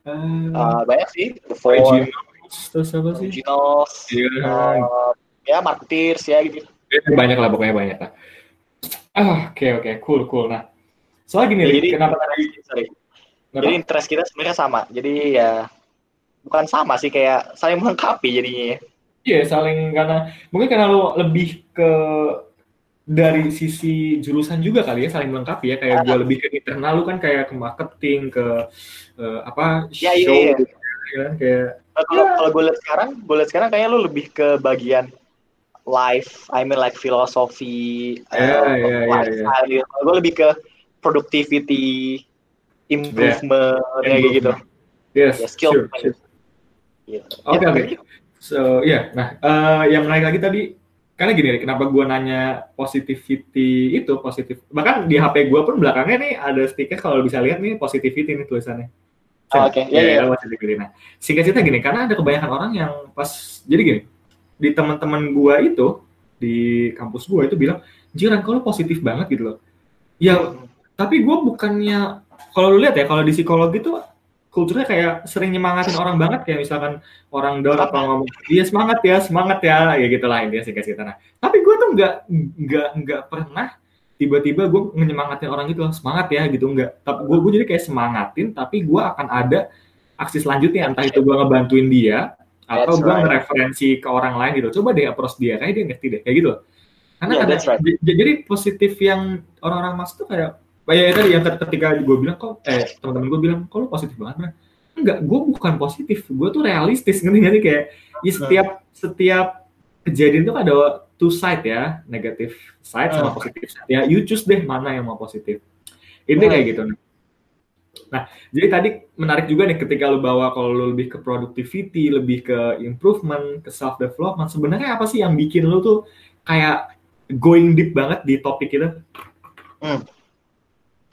Eh,
Uh, banyak sih, the four,
Originals, terus apa sih
originals,
Iya.
uh, ya marketeers ya gitu.
Ya, banyak lah pokoknya banyak lah ah oke oke cool cool nah soalnya gini
Ya, jadi
kenapa tadi
sorry.
kenapa?
Jadi interest kita sebenarnya sama. Jadi ya bukan sama sih kayak saling melengkapi jadinya.
Iya, saling karena mungkin karena lo lebih ke dari sisi jurusan juga kali ya saling melengkapi ya kayak gue lebih ke internal lu kan kayak ke marketing ke eh, apa
Ya, iya,
show
iya.
gitu kan kayak
Nah, Kalau
Ya.
kalau gue lihat sekarang, gue lihat sekarang kayaknya lu lebih ke bagian life, I mean like filosofi,
Ya,
uh,
ya, ya,
lifestyle. gitu. Gue lebih ke productivity, improvement, ya, kayak gitu.
yes
Ya, skill.
sure, sure.
Gitu.
Oke
Ya,
oke. So ya, nah eh, yang menarik lagi tadi karena gini, Rik, kenapa gue nanya positivity itu positif. Bahkan di HP gue pun belakangnya nih ada stiker kalau bisa lihat nih positivity nih tulisannya.
Oh, oke.
ya,
Iya, iya.
ya, positivity. Nah, singkat cerita gini, karena ada kebanyakan orang yang pas jadi gini di teman-teman gue itu di kampus gue itu bilang, jiran kalau positif banget gitu loh. Ya, tapi gue bukannya kalau lu lihat ya kalau di psikologi tuh kulturnya kayak sering nyemangatin orang banget kayak misalkan orang down apa ngomong dia semangat ya semangat ya ya gitu lah intinya singkat cerita nah tapi gue tuh nggak nggak nggak pernah tiba-tiba gue menyemangatin orang gitu semangat ya gitu nggak. Tapi gue gue jadi kayak semangatin tapi gue akan ada aksi selanjutnya entah itu gue ngebantuin dia atau gue
right.
ngereferensi ke orang lain gitu. Coba deh approach dia kayak dia ngerti deh kayak gitu karena
Yeah, that's right.
jadi positif yang orang-orang mas tuh kayak kayak tadi yang ketika gue bilang kok eh teman-teman gue bilang kok lu positif banget Bro?" enggak gue bukan positif gue tuh realistis ngerti nggak sih? Kayak ya setiap setiap kejadian itu ada two side ya negatif side sama
Hmm.
positif side ya. You choose deh mana yang mau positif. Ini
Hmm.
kayak gitu. Nah jadi tadi menarik juga nih ketika lu bawa kalau lu lebih ke productivity lebih ke improvement ke self development sebenarnya apa sih yang bikin lu tuh kayak going deep banget di topik itu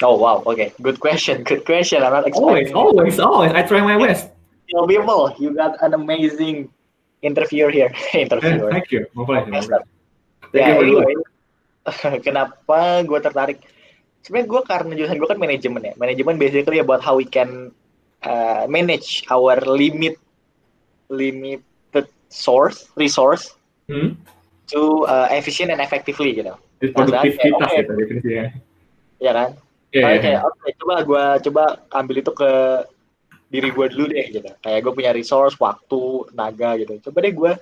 Oh wow, okay, good question, good question. I'm not
always always always I try my best
Yo, people, you got an amazing interviewer here. (laughs) interviewer.
thank you
Ya,
Thank you, the way.
anyway, (laughs) kenapa gue tertarik? Sebenarnya gue karena jurusan gue kan manajemen ya. Manajemen basically about how we can uh, manage our limit limited source resource
Hmm?
to uh, efficient and effectively gitu.
produktivitas
Oke.
gitu definisinya
Ya kan?
Iya,
Oke,
iya.
oke, coba gue coba ambil itu ke diri gue dulu deh gitu. Kayak gue punya resource, waktu, tenaga gitu. Coba deh gue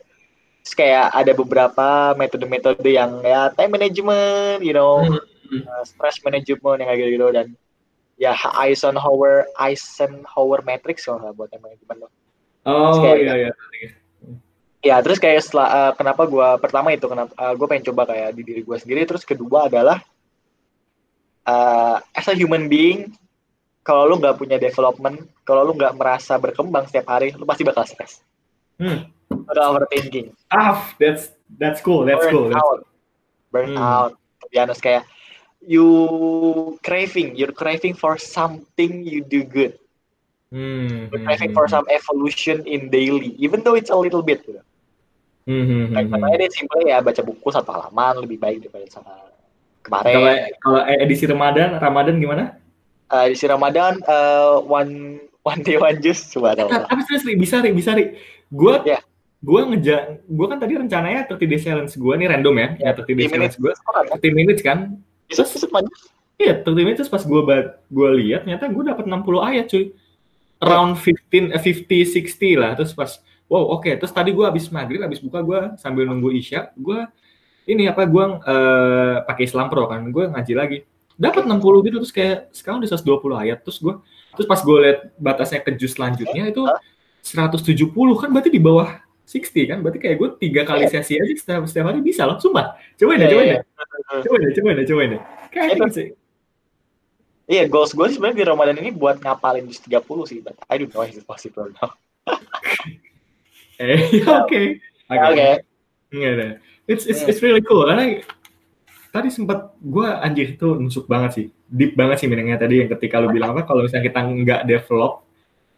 terus kayak ada beberapa metode-metode yang ya time management, you know,
Hmm.
uh, stress management yang kayak gitu-gitu dan ya Eisenhower Eisenhower matrix kalau nggak buat time management tuh.
Oh
Kayak-
iya iya.
Ya terus kayak setelah uh, kenapa gue pertama itu kenapa gue pengen coba kayak di diri gue sendiri terus kedua adalah uh, as a human being kalau lu nggak punya development kalau lu nggak merasa berkembang setiap hari lu pasti bakal stres
Hmm.
udah overthinking
Ah, that's that's cool. That's
burn
cool.
Out burn
Hmm.
out to be honest kayak you craving you're craving for something you do good
Hmm.
you're craving for some evolution in daily even though it's a little bit gitu.
Hmm, hmm, hmm,
Kayak
hmm.
deh simpel ya baca buku satu halaman lebih baik daripada sama kemarin
Kalau kalau edisi Ramadan, Ramadan gimana?
Eh, di si Ramadan eh, one one day one juice coba
Eh, Tapi serius Ri, bisa Ri, bisa Ri. Gue
Ya.
gue ngeja, gue kan tadi rencananya 30 days challenge gue nih random ya, ya 30 days
30
challenge
kan?
30 minutes kan,
Bisa maju.
Iya, 30 minutes terus pas gue gue lihat ternyata gue dapat 60 ayat cuy. Around 15 eh, 50 60 lah. Terus pas wow, oke. Terus tadi gue habis maghrib, habis buka gue sambil nunggu Isya, gue ini apa gue eh, pakai Islam Pro kan, gue ngaji lagi. Dapat 60 gitu terus kayak sekarang udah 120 ayat. Terus gue terus pas gue lihat batasnya ke juz selanjutnya itu 170 kan berarti di bawah 60 kan berarti kayak gue tiga kali sesi aja setiap, setiap hari bisa loh sumpah cobain deh
Iya,
cobain
iya,
deh cobain deh cobain deh cobain deh kayak
Itu-
gitu sih
Iya, goals gue sebenarnya di Ramadan ini buat ngapalin jus 30 sih, but I don't know if it's possible now. (laughs)
Eh, oke.
Oke.
Enggak ada. It's it's it's really cool karena tadi sempat gue anjir itu nusuk banget sih, deep banget sih meaningnya tadi yang ketika lu bilang apa kalau misalnya kita nggak develop,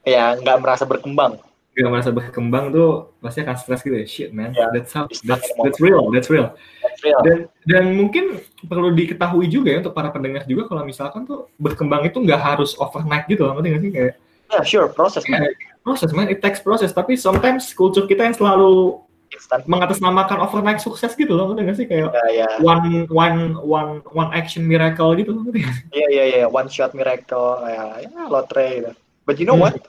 Ya, nggak merasa berkembang.
nggak merasa berkembang tuh pasti akan stres gitu ya. Shit man,
Ya,
that's how, that's that's real, that's real.
That's real.
Dan dan mungkin perlu diketahui juga ya untuk para pendengar juga kalau misalkan tuh berkembang itu nggak harus overnight gitu loh, ngerti nggak sih kayak
Ya, sure, proses
proses man, it takes process. Tapi sometimes kultur kita yang selalu. Mengatasnamakan overnight sukses gitu loh, nggak sih kayak
Ya, ya.
one one one one action miracle gitu sih?
Iya, iya, iya. One shot miracle. Ya, ya lotre gitu. But you know
Hmm.
what?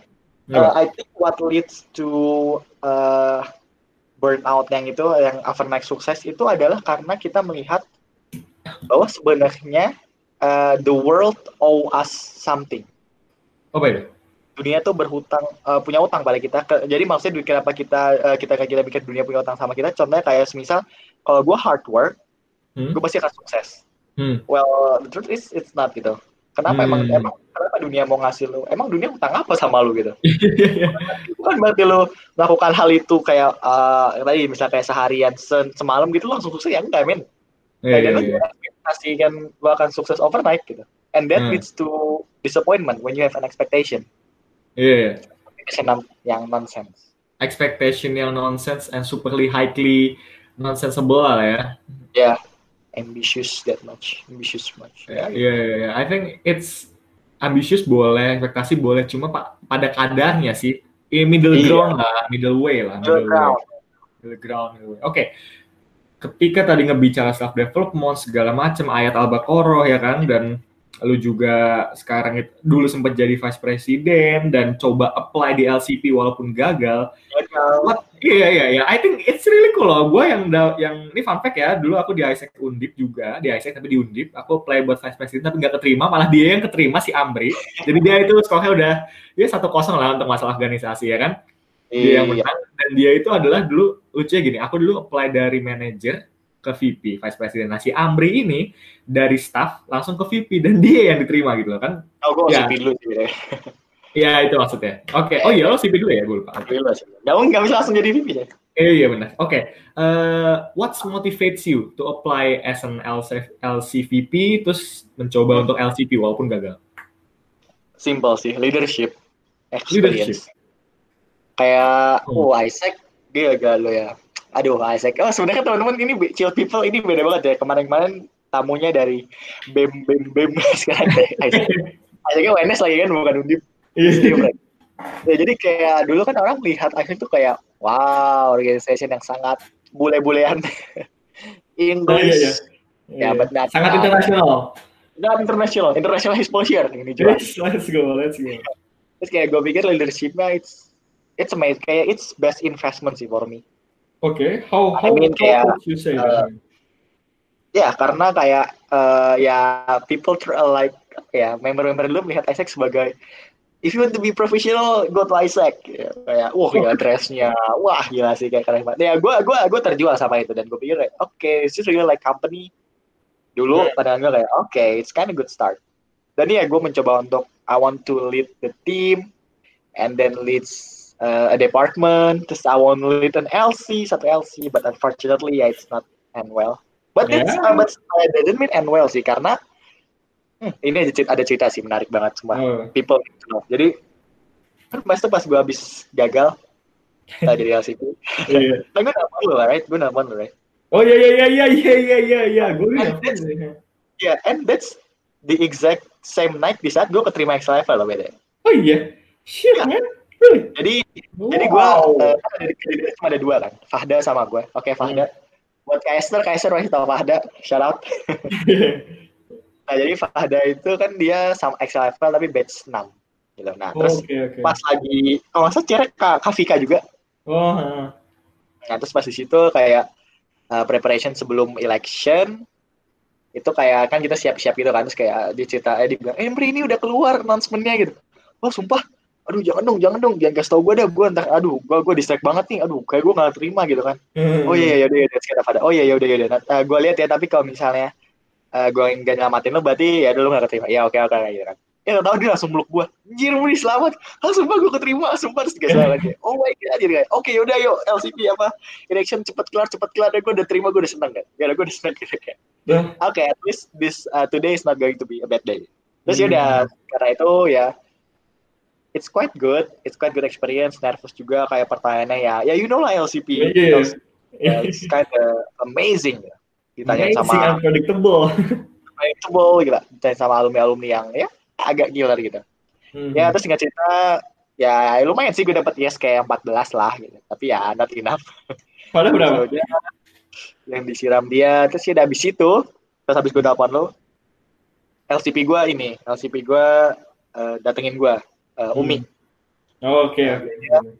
Uh, I think what leads to uh, burnout yang itu, yang overnight sukses itu adalah karena kita melihat bahwa sebenarnya uh, the world owe us something.
Apa itu?
Dunia tuh berhutang, uh, punya utang pada kita. Ke- jadi maksudnya duit kenapa kita uh, kita kita pikir dunia punya utang sama kita? Contohnya kayak semisal kalau gue hard work,
Hmm?
gue pasti akan sukses.
Hmm.
Well, the truth is it's not gitu. Kenapa emang
Hmm.
emang kenapa dunia mau ngasih lu? Emang dunia utang apa sama lu gitu? (laughs) Bukan berarti lo melakukan hal itu kayak uh, tadi misalnya kayak seharian se- semalam gitu lo langsung sukses ya enggak men
Iya,
lo
iya.
juga ekspektasi kan lo akan sukses overnight gitu and that
Hmm.
leads to disappointment when you have an expectation
Iya, iya.
expectation yang- nonsense
Expectation yang nonsense and superly highly nonsensible lah ya.
ambitious that much ambitious much
Iya, iya, iya. I think it's ambitious boleh, ekspektasi boleh, cuma pak pada kadarnya sih. Eh, middle
Iya.
ground lah, middle way lah.
Middle ground.
Way. Middle ground. middle way. Oke. Ketika tadi ngebicara self development segala macam ayat al-baqarah ya kan dan lu juga sekarang itu dulu sempat jadi vice president dan coba apply di LCP walaupun gagal. Iya iya iya, I think it's really cool loh. Gue yang yang ini fun fact ya, dulu aku di Isaac Undip juga, di Isaac tapi di Undip, aku apply buat vice president tapi nggak keterima, malah dia yang keterima si Amri. Jadi dia itu sekolahnya udah dia satu kosong lah untuk masalah organisasi ya kan. Dia yang iya. menang dan dia itu adalah dulu lucunya gini, aku dulu apply dari manager ke VP, Vice President. Nah, si Amri ini dari staff langsung ke VP dan (laughs) dia yang diterima gitu loh kan.
Oh, gue ya. VP dulu sih.
Iya, (laughs) itu maksudnya. Oke. Okay. Oh iya, lo VP dulu ya, gue lupa.
VP dulu sih. nggak bisa langsung jadi VP ya.
Eh, iya benar. Oke. Okay. Uh, eh, what motivates you to apply as an LC, LCVP terus mencoba untuk LCP walaupun gagal?
Simple sih, leadership, experience. Leadership. Kayak, oh, oh Isaac, dia gagal lo ya aduh Isaac oh sebenarnya teman-teman ini chill people ini beda banget ya kemarin-kemarin tamunya dari bem bem bem (laughs) sekarang Isaac Isaacnya WNS lagi kan bukan undip iya. ya jadi kayak dulu kan orang lihat Isaac tuh kayak wow organisasi yang sangat bule-bulean (laughs) English oh, iya, iya. ya
yeah. benar sangat internasional
Not international, international exposure ini juga.
Yes, let's go, let's go.
Terus kayak gue pikir leadershipnya it's it's amazing, kayak it's best investment sih for me
Oke, okay. how how, I mean,
kayak, you say uh, Ya, karena kayak uh, ya people try, like ya member-member dulu melihat Isaac sebagai if you want to be professional go to Isaac. Ya, kayak wah gila dressnya. Wah gila sih kayak keren banget. Ya gue gue gue terjual sama itu dan gue pikir oke okay, this is really like company. Dulu yeah. pada gue kayak oke okay, it's kind of good start. Dan ya gue mencoba untuk I want to lead the team and then leads uh, a department. Terus I want to lead an LC, satu LC, but unfortunately yeah, it's not end well. But yeah. it's uh, but that didn't mean end well sih karena hmm, ini ada cerita, ada cerita sih menarik banget semua oh. people you know. Jadi kan pas itu pas gue habis gagal tadi dari LC itu, yeah. nah, gue nelfon lo, right? Gue nelfon lo, right?
Oh iya iya iya iya iya iya iya gue Ya,
yeah, and that's the exact same night di saat gue keterima X level loh beda.
Oh iya, yeah. shit yeah. man
jadi wow. jadi gue uh, ada, cuma ada dua kan, Fahda sama gue. Oke okay, Fahda. Hmm. Buat Kaiser, Kaiser masih tahu Fahda. Shout out. (laughs) nah jadi Fahda itu kan dia sama level tapi batch 6 gitu. Nah oh, terus okay, okay. pas lagi, kalau masa cerek Kak Kafika juga.
Oh. Uh.
Nah terus pas di situ kayak uh, preparation sebelum election itu kayak kan kita siap-siap gitu kan terus kayak dicerita eh dibilang eh ini udah keluar announcementnya gitu oh sumpah aduh jangan dong jangan dong. Jangan kasih tau gue deh gue ntar aduh gue gue distract banget nih. Aduh kayak gue gak terima gitu kan. Hmm. oh iya iya udah ya sekarang pada. Oh iya iya udah ya udah. Nah, uh, gue lihat ya tapi kalau misalnya uh, gue nggak nyelamatin lo berarti ya dulu gak keterima. Ya oke oke gitu kan. Ya tau dia langsung meluk gue anjir mau selamat langsung gue keterima sumpah terus gak salah lagi (laughs) oh my god jadi kayak oke yaudah yuk LCP apa election cepet kelar cepet kelar. Deh gue udah terima gue udah seneng kan. Ya gue udah seneng gitu kayak oke okay, at least this uh, today is not going to be a bad day. Terus ya udah hmm. karena itu ya it's quite good, it's quite good experience. Nervous juga kayak pertanyaannya ya, ya you know lah LCP, yeah. yeah, it's kind of amazing.
Ditanya amazing, sama unpredictable,
unpredictable gitu. Ditanya sama alumni alumni yang ya agak gila gitu. Hmm. Ya terus nggak cerita, ya lumayan sih gue dapet yes kayak 14 lah gitu. Tapi ya not enough.
Padahal berapa?
So, yang disiram dia, terus ya udah habis itu, terus habis gue telepon lo, LCP gue ini, LCP gue uh, datengin gue uh, Umi.
Oh, Oke. Okay, nah, okay.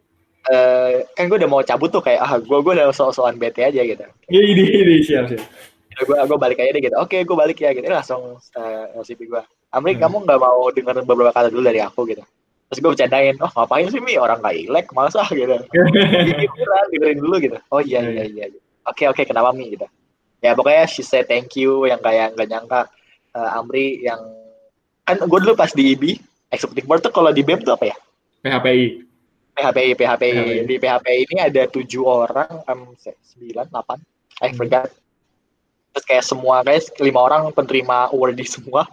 uh, kan gue udah mau cabut tuh kayak ah gue gue udah soal-soalan bete aja gitu.
Iya ini ini siap siap.
Gue gue balik aja deh gitu. Oke gue balik ya gitu. langsung uh, LCP gue. Amri hmm. kamu nggak mau dengar beberapa kata dulu dari aku gitu. Terus gue bercandain, oh ngapain sih Mi orang gak ilek masa gitu. (laughs) Dengerin dengerin dulu gitu. Oh iya iya iya. iya. Oke oke kenapa Mi gitu. Ya pokoknya she say thank you yang kayak nggak nyangka uh, Amri yang kan gue dulu pas di IBI Executive Board tuh kalau di BEM tuh apa ya?
PHPI.
PHPI, PHPI. PHPI. Di PHPI ini ada tujuh orang, um, sembilan, delapan, I hmm. forgot. Terus kayak semua, guys, lima orang penerima award semua.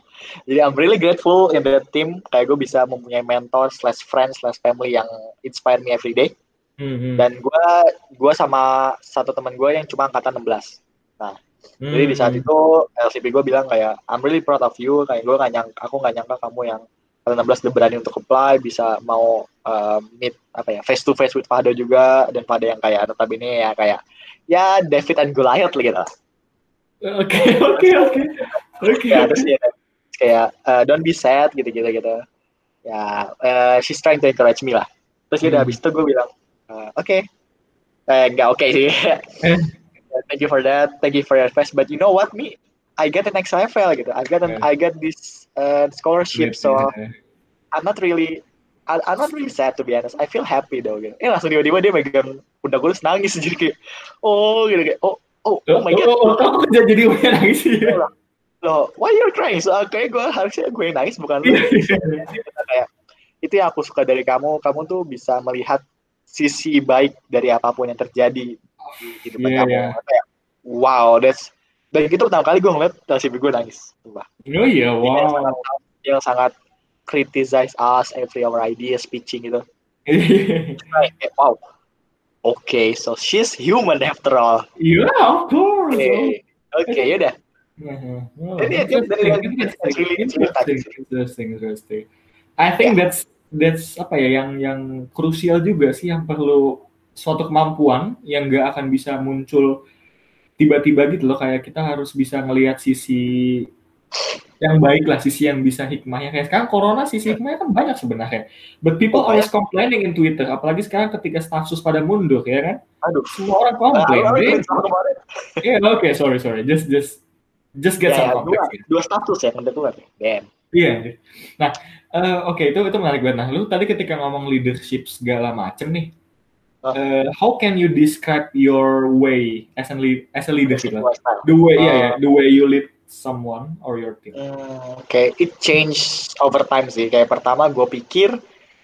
Jadi I'm really grateful in the team. Kayak gue bisa mempunyai mentor, slash friends, slash family yang inspire me every day. Mm-hmm. Dan gue gue sama satu teman gue yang cuma angkatan 16. Nah, mm-hmm. jadi di saat hmm. itu LCP gue bilang kayak I'm really proud of you. Kayak gue gak nyangka, aku gak nyangka kamu yang 16 udah berani untuk apply, bisa mau uh, meet apa ya face to face with Fahdo juga dan pada yang kayak notabene ya kayak ya David and Goliath lah gitu.
Oke oke oke oke.
Ya terus ya kayak uh, don't be sad gitu gitu gitu ya uh, she's trying to encourage me lah terus udah
Hmm.
habis itu gue bilang uh, oke eh nggak oke sih
Eh.
thank you for that thank you for your advice but you know what me I get an XFL gitu I get an,
Yeah.
I get this uh, scholarship so
Yeah.
I'm not really I, I'm not really sad to be honest. I feel happy though gitu. Eh langsung tiba-tiba dia megang pundak gue nangis (laughs) jadi kayak oh gitu kayak oh oh oh my god.
Oh, oh, oh, oh, (laughs) jadi gue nangis sih.
Loh, why you're crying? So kayak gue harusnya gue yang nangis bukan lu.
Iya.
kayak itu yang aku suka dari kamu. Kamu tuh bisa melihat sisi baik dari apa pun yang terjadi di kehidupan
Iya,
kamu.
iya.
Kayak wow, that's dan itu pertama kali gue ngeliat nasib gue nangis. Sumpah.
Oh iya,
Dia yang sangat,
wow.
yang sangat criticize us every our ideas speeching gitu. (laughs) Wow. Okay, so she's human after all.
Iya, of course.
Oke, oke, yaudah.
Oh,
Jadi, dia-
interesting, interesting,
really
interesting, interesting. I think that's that's apa ya yang yang krusial juga sih yang perlu suatu kemampuan yang nggak akan bisa muncul tiba-tiba gitu loh kayak kita harus bisa ngelihat sisi yang baik lah sisi yang bisa hikmahnya kayak sekarang corona sisi hikmahnya kan banyak sebenarnya but people
Oh,
always complaining in Twitter apalagi sekarang ketika staff sus pada mundur ya kan
Aduh.
semua orang komplain
sama kemarin.
yeah oke sorry sorry just just just get
Ya,
some
ya,
context
dua,
ya.
dua status ya yang keluar. Damn.
Iya. Nah, eh, oke itu itu menarik banget. Nah, lu tadi ketika ngomong leadership segala macem nih,
Ah.
eh, how can you describe your way as a lead, as a leader gitu?
Lifestyle.
The way, ya,
Ah.
ya, the way you lead someone or your team.
Hmm, Oke, it change over time sih. Kayak pertama gue pikir,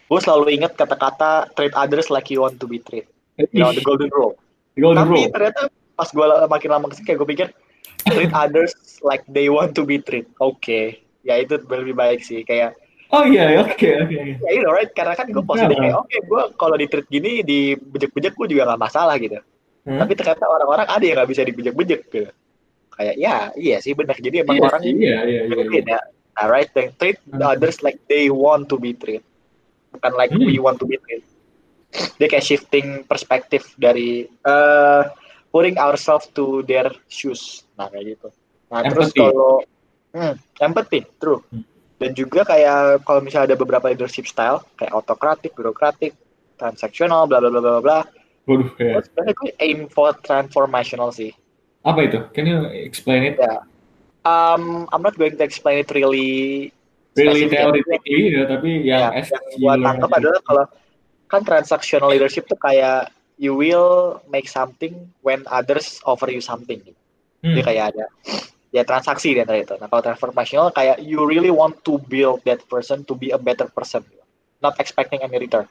gue selalu inget kata-kata treat others like you want to be treated. You know, the golden rule.
The golden
Tapi
rule.
ternyata pas gue makin lama ke sini kayak gue pikir treat (laughs) others like they want to be treated. Oke, ya itu lebih baik sih. Kayak
Oh iya, oke, oke.
ya you know, right? Karena kan gue positif
Iya.
kayak oke gue kalau di treat gini di bejek-bejek gue juga nggak masalah gitu.
Hmm?
Tapi ternyata orang-orang ada yang nggak bisa dibejek-bejek gitu. Kayak ya iya sih benar. Jadi emang
Iya,
orang
iya, iya, iya, iya.
beda. Nah, right? They treat the
Hmm.
others like they want to be treated, bukan like
Hmm.
we want to be treated. Dia kayak shifting perspektif dari uh, putting ourselves to their shoes. Nah kayak gitu. Nah terus
Empathy.
kalau hmm, empathy, true.
Hmm.
Dan juga kayak kalau misalnya ada beberapa leadership style kayak autokratik, birokratik, transaksional, bla bla bla bla bla.
Waduh, ya.
Gue Sebenarnya gue aim for transformational sih.
Apa itu? Can you explain it?
Ya. Um, I'm not going to explain it really
Really theoretically ya, tapi yang
ya,
as
yang
you
gua
learn
tangkap adalah kalau kan transactional leadership tuh kayak you will make something when others offer you something.
Hmm.
Jadi kayak ada ya transaksi di antara itu. Nah kalau transformational kayak you really want to build that person to be a better person, not expecting any return.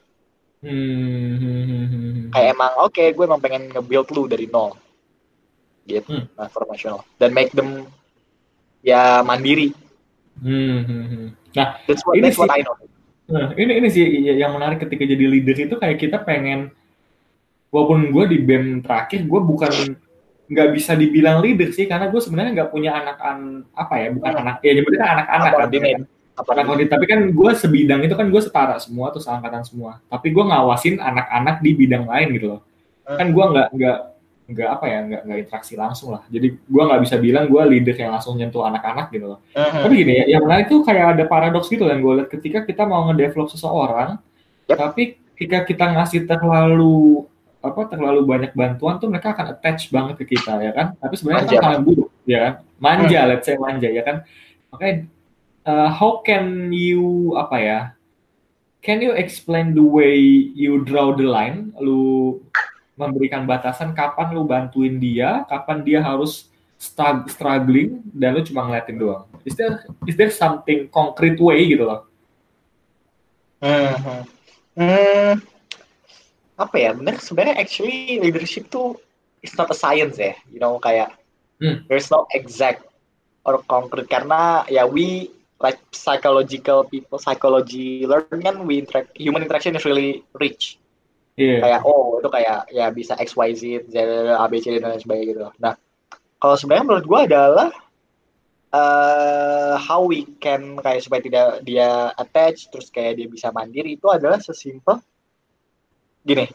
Hmm.
Kayak emang oke gue emang pengen nge-build lu dari nol, gitu
Hmm.
transformational dan make them ya mandiri.
Hmm. Nah,
That's what,
Ini
that's what
sih-
I know.
Nah, ini ini sih yang menarik ketika jadi leader itu kayak kita pengen walaupun gue di BEM terakhir gue bukan nggak bisa dibilang leader sih karena gue sebenarnya nggak punya anak an apa ya bukan anak ya nyebutnya anak-anak kan, anak tapi kan gue sebidang itu kan gue setara semua tuh seangkatan semua. Tapi gue ngawasin anak-anak di bidang lain gitu loh.
Hmm.
kan gue nggak nggak nggak apa ya nggak nggak interaksi langsung lah. Jadi gue nggak bisa bilang gue leader yang langsung nyentuh anak-anak gitu loh.
Mhm.
tapi gini ya, yang menarik tuh kayak ada paradoks gitu yang gue lihat. Ketika kita mau ngedevelop seseorang,
Yap.
tapi ketika kita ngasih terlalu apa terlalu banyak bantuan tuh mereka akan attach banget ke kita ya kan. Tapi sebenarnya kan hal yang buruk ya kan. Manja, let's say manja ya kan. Makanya uh, how can you apa ya? Can you explain the way you draw the line? Lu memberikan batasan kapan lu bantuin dia, kapan dia harus strug- struggling dan lu cuma ngeliatin doang. Is there is there something concrete way gitu loh?
Hmm. Hmm. Apa ya? Bener sebenarnya actually leadership tuh it's not a science ya. You know kayak
Hmm.
there's no exact or concrete karena ya we like psychological people psychology learn kan we interact human interaction is really rich
Iya.
kayak oh itu kayak ya bisa X Y Z Z A B C D dan lain sebagainya gitu nah kalau sebenarnya menurut gua adalah eh how we can kayak supaya tidak dia attach terus kayak dia bisa mandiri itu adalah sesimpel gini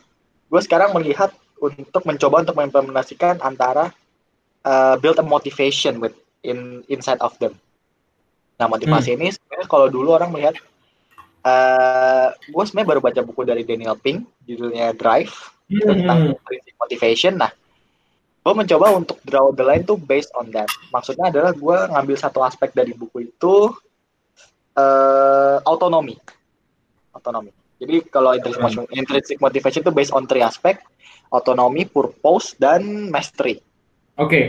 gue sekarang melihat untuk mencoba untuk mengimplementasikan antara eh, build a motivation with in inside of them Nah motivasi ini sebenarnya kalau dulu orang melihat, uh, gue sebenarnya baru baca buku dari Daniel Pink, judulnya Drive tentang prinsip motivation. Nah, gue mencoba untuk draw the line tuh based on that. Maksudnya adalah gue ngambil satu aspek dari buku itu uh, autonomi, autonomi. Jadi kalau intrinsic motivation, intrinsic motivation itu based on three aspek, autonomi, purpose, dan mastery.
Oke. Okay.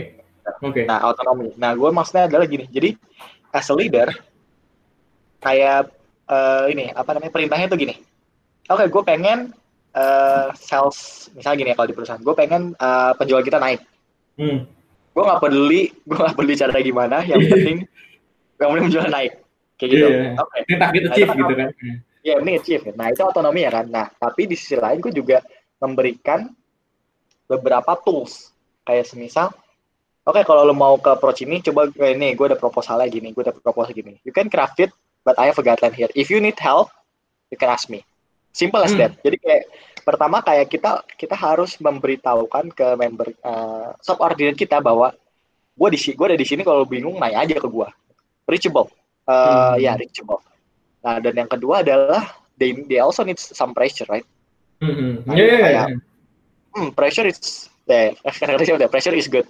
Oke. Okay.
Nah, autonomi. Nah, gue maksudnya adalah gini. Jadi, as a leader, kayak uh, ini apa namanya perintahnya tuh gini. Oke, okay, gue pengen uh, sales, misalnya gini ya kalau di perusahaan, gue pengen uh, penjual kita naik. Hmm. Gue nggak peduli, gue nggak peduli cara gimana. Yang penting, yang penting penjual naik. Kayak gitu.
Yeah. Oke. Okay. Ini gitu, chief gitu kan.
Yeah, ini chief. Nah, itu otonomi ya kan. Nah, tapi di sisi lain gue juga memberikan beberapa tools kayak semisal oke okay, kalau lo mau ke approach ini coba ini gue ada proposalnya gini gue ada proposal gini you can craft it but I have a guideline here if you need help you can ask me simple as hmm. that jadi kayak pertama kayak kita kita harus memberitahukan ke member uh, subordinate kita bahwa gue di gue ada di sini kalau bingung nanya aja ke gue reachable uh, hmm. ya reachable nah dan yang kedua adalah they they also need some pressure right
hmm. nah, yeah, yeah, yeah
hmm, pressure is eh (laughs) the pressure is good.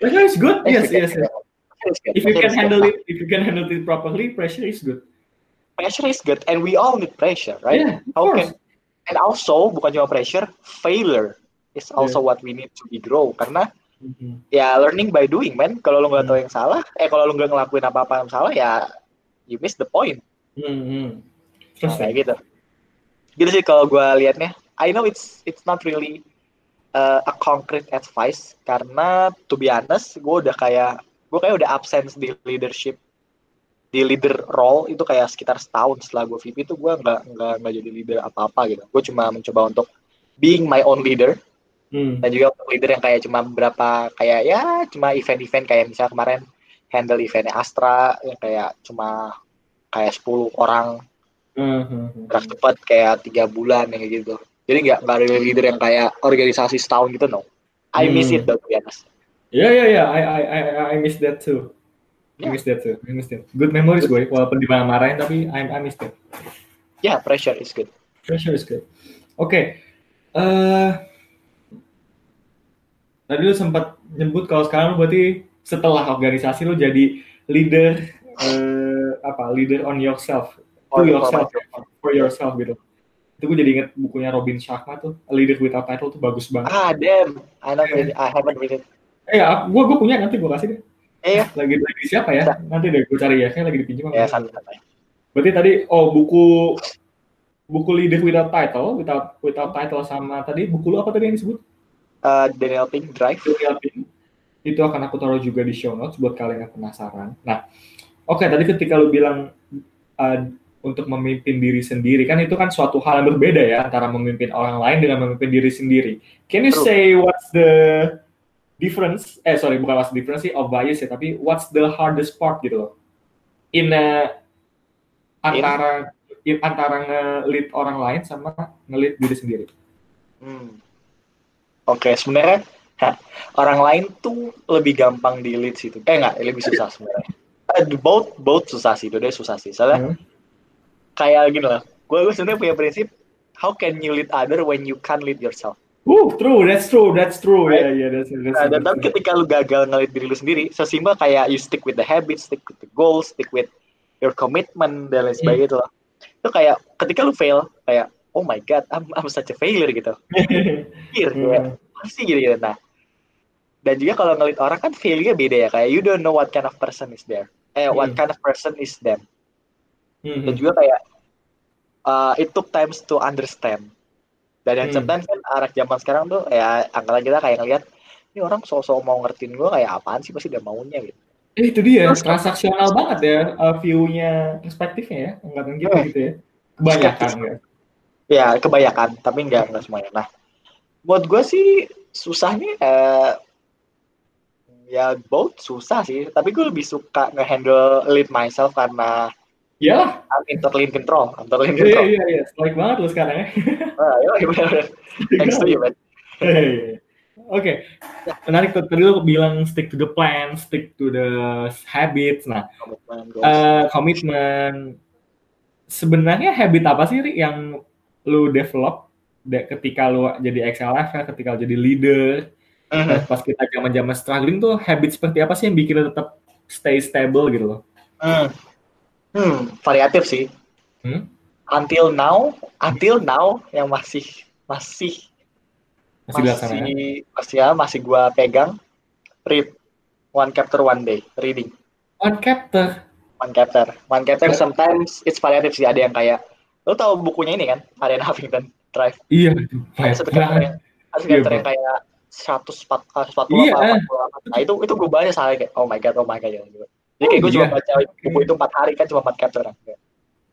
pressure is good. Yes, yes. yes. If you can handle it, if you can handle it properly, pressure is good.
Pressure is good, and we all need pressure, right?
Yeah, of How course. Can,
and also bukan cuma pressure, failure is also yeah. what we need to be grow karena mm-hmm. ya learning by doing, man. Kalau lo nggak mm-hmm. tahu yang salah, eh kalau lo nggak ngelakuin apa-apa yang salah, ya you miss the point.
Mm-hmm.
Terus nah, kayak gitu. Gitu sih kalau gue liatnya. I know it's it's not really uh, a concrete advice karena to be honest gue udah kayak gue kayak udah absence di leadership di leader role itu kayak sekitar setahun setelah gue VP itu gue nggak nggak nggak jadi leader apa apa gitu gue cuma mencoba untuk being my own leader hmm. dan juga leader yang kayak cuma beberapa kayak ya cuma event-event kayak misalnya kemarin handle eventnya Astra yang kayak cuma kayak 10 orang mm -hmm. cepat kayak tiga bulan kayak gitu jadi nggak nggak ada leader yang kayak organisasi setahun gitu no. I miss hmm. it though, be honest.
Yeah, yeah, yeah. I, I, I, I miss that too. Yeah. I miss that too. I miss that. Good memories gue. Walaupun dimarah-marahin, tapi I, I miss that.
Yeah, pressure is good.
Pressure is good. Oke. Okay. Uh, tadi lu sempat nyebut kalau sekarang lu berarti setelah organisasi lu jadi leader uh, apa? Leader on yourself. To yourself. For yourself gitu. Itu gue jadi inget bukunya Robin Sharma tuh A Leader Without Title tuh bagus banget.
Ah damn. I, not read, I haven't read it.
Eh ya gue gue punya nanti gue kasih deh.
Eh
lagi lagi siapa ya? Nanti deh gue cari ya. Kayak lagi dipinjam
ya santai
berarti tadi oh buku buku Leader Without Title Without Without Title sama tadi buku lu apa tadi yang disebut?
Uh, Daniel Pink Drive.
Daniel Pink. Itu akan aku taruh juga di show notes buat kalian yang penasaran. Nah oke okay, tadi ketika lu bilang uh, untuk memimpin diri sendiri kan itu kan suatu hal yang berbeda ya antara memimpin orang lain dengan memimpin diri sendiri. Can you say what's the difference? Eh sorry bukan what's the difference sih obvious ya tapi what's the hardest part gitu loh in a, antara in, antara ngelit orang lain sama ngelit diri sendiri.
Hmm. Oke okay, sebenarnya orang lain tuh lebih gampang di lead situ. Eh enggak lebih susah sebenarnya. Both both susah sih, dua susah sih. Soalnya hmm kayak gini lah gue gue sebenarnya punya prinsip how can you lead other when you can't lead yourself
Uh, true, that's true, that's true. Right? Yeah, yeah, that's, that's,
nah, dan tapi ketika lu gagal ngelit diri lu sendiri, sesimpel kayak you stick with the habits, stick with the goals, stick with your commitment dan lain hmm. sebagainya itu lah. Itu kayak ketika lu fail, kayak oh my god, I'm, I'm such a failure gitu. Failure, (laughs) hmm. pasti gitu gitu. Nah, dan juga kalau ngelit orang kan failure beda ya, kayak you don't know what kind of person is there, eh what hmm. kind of person is them hmm. dan juga kayak uh, it took times to understand dan yang hmm. sometimes kan anak zaman sekarang tuh ya angkatan kita kayak ngeliat ini orang sosok mau ngertiin gue kayak apaan sih pasti udah maunya gitu
eh, itu dia Terus, transaksional banget ya uh, view-nya perspektifnya ya angkatan kita oh. gitu ya kebanyakan ya
ya kebanyakan tapi enggak enggak semuanya nah buat gue sih susahnya uh, ya both susah sih tapi gue lebih suka ngehandle lead myself karena
Iya.
Interlink control, interlink
iya, control. Iya iya iya, Like banget lu sekarang ya. (laughs)
ah, iya iya benar. Thanks to you, man.
Hey. Oke, menarik tuh. Tadi lu bilang stick to the plan, stick to the habits. Nah,
Komitmen, goals.
eh. Sebenarnya habit apa sih Ri, yang lu develop de- ketika lu jadi XLF, ketika lu jadi leader, Dan pas kita zaman-zaman struggling tuh habit seperti apa sih yang bikin lu tetap stay stable gitu loh?
Hmm. Hmm, variatif sih.
Hmm?
Until now, until now yang masih masih
Masih
masih masih ya masih gua pegang read one chapter one day reading
On chapter.
one chapter one chapter
Ya.
sometimes it's variatif sih ada yang kayak lo tau bukunya ini kan Ariana Huffington Drive
Iya,
ada satu chapter yang ada satu
Iya,
chapter yang
Bang.
kayak 140 140
Iya, eh.
48. nah itu itu gue baca salah kayak oh my god oh my god gitu. jadi kayak
Oh,
gue cuma
iya.
baca buku itu empat hari kan cuma empat chapter kan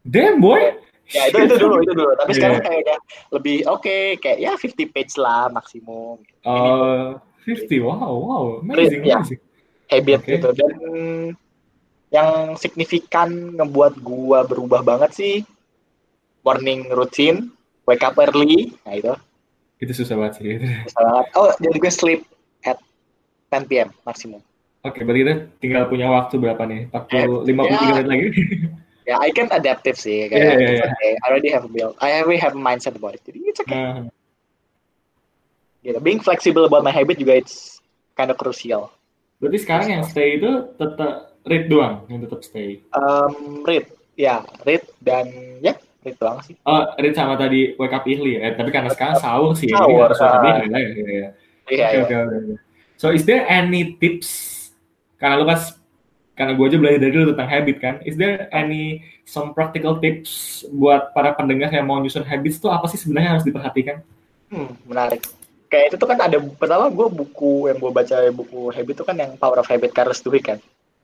Damn boy.
ya itu itu dulu itu dulu tapi
Iya.
sekarang kayaknya lebih oke kayak ya 50 page lah maksimum
Uh, 50. Wow, wow. Amazing, amazing.
habit gitu dan yang signifikan ngebuat gua berubah banget sih morning routine wake up early nah itu
Itu susah banget sih.
bisa banget oh dan gue sleep at 10 p.m. maksimum
Oke, berarti kita tinggal punya waktu berapa nih? 40, 53
Ya.
menit lagi? (laughs)
ya I can adaptive sih kayak
iya,
it's
iya.
okay. I already have a build I already have a mindset about it jadi it's okay
Nah,
gitu. being flexible about my habit juga it's kind of crucial
berarti sekarang yang stay itu tetap read doang yang tetap stay.
um, read ya read dan ya read doang sih
Oh, read sama tadi wake up early ya. Eh, tapi karena sekarang sahur sih, jadi
Sahur,
harus
ah.
early lah ya. Iya, iya.
iya iya.
So, is there any tips? Karena lu pas, karena gue aja belajar dari lu tentang habit kan. Is there any some practical tips buat para pendengar yang mau nyusun habits tuh apa sih sebenarnya harus diperhatikan?
Hmm, menarik. Kayak itu tuh kan ada pertama gue buku yang gue baca buku habit itu kan yang Power of Habit Carlos Dweck kan.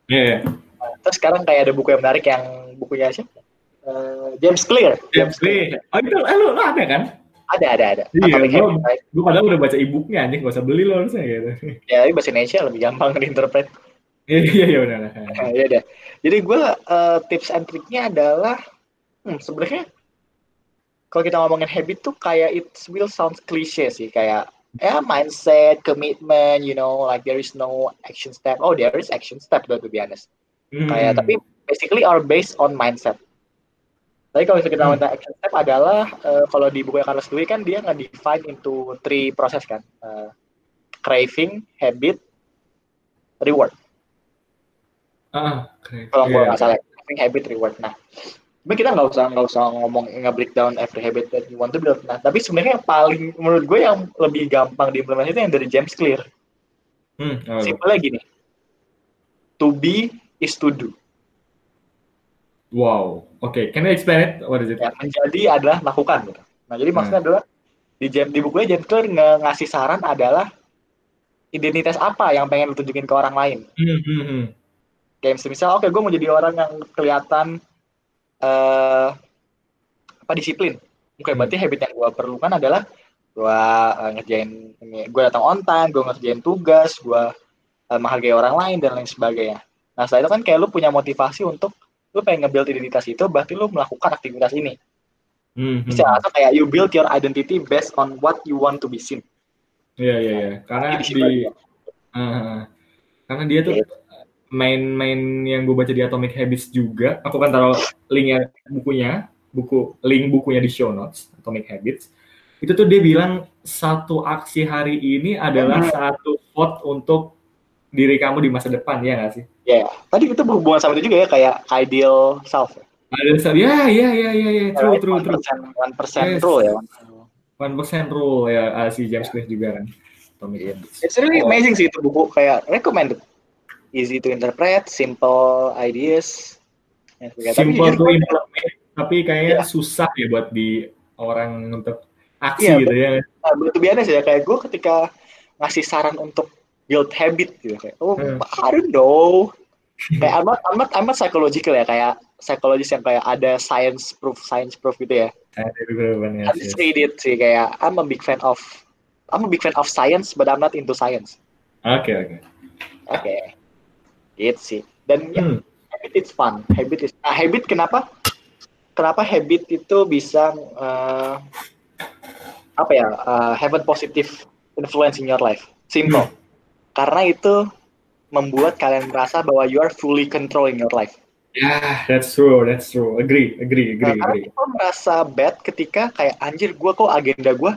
Iya, iya.
Nah, terus sekarang kayak ada buku yang menarik yang bukunya siapa? Eh, James Clear.
James Clear. Oh, itu eh, lu, lu ada kan?
Ada ada ada.
Iya,
Atomic?
Gue padahal udah baca e-booknya anjing, gak usah beli lo harusnya gitu.
Ya, ini bahasa Indonesia lebih gampang diinterpret.
Iya, iya, iya, benar.
Nah, ya deh. Jadi gue eh, tips and triknya adalah hmm, sebenarnya kalau kita ngomongin habit tuh kayak it will sound cliche sih kayak ya mindset, commitment, you know, like there is no action step. Oh, there is action step though to be honest.
Hmm.
kayak tapi basically are based on mindset. Tapi kalau kita
Hmm.
ngomongin action step adalah eh, kalau di buku Carlos Dweck kan dia nge-define into three proses kan. Eh, craving, habit, reward.
Ah, keren.
Kalau
Iya.
nggak salah, craving, habit, reward. Nah, tapi kita nggak usah nggak usah ngomong nge-breakdown every habit that you want to build. Nah, tapi sebenarnya yang paling menurut gue yang lebih gampang diimplementasi itu yang dari James Clear.
Hmm.
Simpelnya gini. To be is to do.
Wow. Oke, can you explain it? What is it?
ya, menjadi adalah lakukan gitu. Nah, jadi maksudnya adalah di James di bukunya James Clear nge- ngasih saran adalah identitas apa yang pengen lu tunjukin ke orang lain.
Hmm, hmm, hmm.
Kayak misal, oke gue mau jadi orang yang kelihatan eh apa disiplin. Oke,
Hmm.
berarti habit yang gue perlukan adalah gue ngerjain gue datang on time, gue ngerjain tugas, gue menghargai orang lain dan lain sebagainya. Nah, setelah itu kan kayak lu punya motivasi untuk lu pengen nge-build identitas itu, berarti lu melakukan aktivitas ini.
Hmm, hmm.
Bisa atau kayak you build your identity based on what you want to be seen.
Iya, iya, iya. Karena
Jadi
di Ah, karena dia tuh main-main yang gue baca di Atomic Habits juga, aku kan taruh linknya bukunya, buku link bukunya di show notes Atomic Habits. Itu tuh dia bilang satu aksi hari ini adalah
Hmm.
satu vote untuk diri kamu di masa depan ya nggak sih?
Ya, tadi itu berhubungan sama itu juga ya kayak ideal self.
Ada satu ya ya ya ya ya true
Right?
true true.
1% 1%
Yes.
rule ya.
One percent rule ya ah, si James Clear juga kan. Atomic
Iya.
Habits.
It's really amazing sih itu buku kayak recommended. Easy to interpret, simple ideas. Ya,
Simple to implement, tapi kayaknya
Iya.
susah ya buat di orang untuk aksi
Iya,
gitu ya.
Nah, to be honest ya kayak gue ketika ngasih saran untuk build habit gitu kayak oh
Hmm.
I don't know kayak not, I'm not psychological ya kayak psikologis yang kayak ada science proof science proof gitu ya I just read it sih kayak I'm a big fan of I'm a big fan of science but I'm not into science
Oke oke.
oke gitu sih dan ya
Hmm.
habit it's fun habit is nah, habit kenapa kenapa habit itu bisa eh, apa ya eh, have a positive influence in your life. Simple. Hmm. Karena itu membuat kalian merasa bahwa you are fully controlling your life.
Yeah, that's true, that's true. Agree, agree, agree, nah, agree.
Karena merasa bad ketika kayak anjir gue kok agenda gue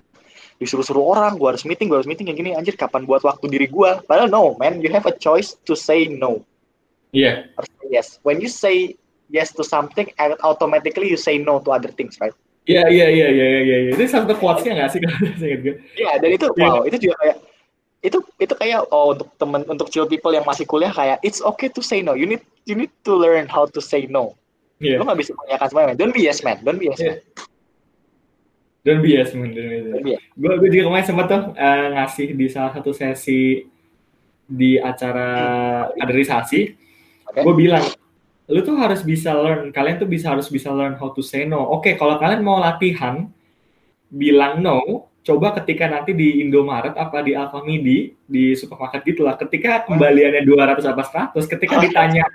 disuruh-suruh orang, gue harus meeting, gue harus meeting yang gini, anjir kapan buat waktu diri gue. Padahal no, man, you have a choice to say no.
Iya.
Yeah. yes. When you say yes to something, automatically you say no to other things, right?
Iya, iya, iya, iya, iya. iya. Itu satu quotes-nya (laughs) nggak sih?
Iya, dan itu, yeah. wow, itu juga kayak, itu itu kayak oh untuk temen untuk chill people yang masih kuliah kayak it's okay to say no. You need you need to learn how to say no. Yeah. lo nggak bisa menanyakan semuanya don't be yes man. Don't be yes yeah. man.
Don't be yes man. Don't be yes. gue gue juga kemarin sempat tuh uh, ngasih di salah satu sesi di acara kaderisasi okay. gue bilang lu tuh harus bisa learn kalian tuh bisa harus bisa learn how to say no. Oke okay, kalau kalian mau latihan bilang no coba ketika nanti di Indomaret apa di Alfamidi di supermarket gitulah ketika kembaliannya 200 apa 100 ketika ditanya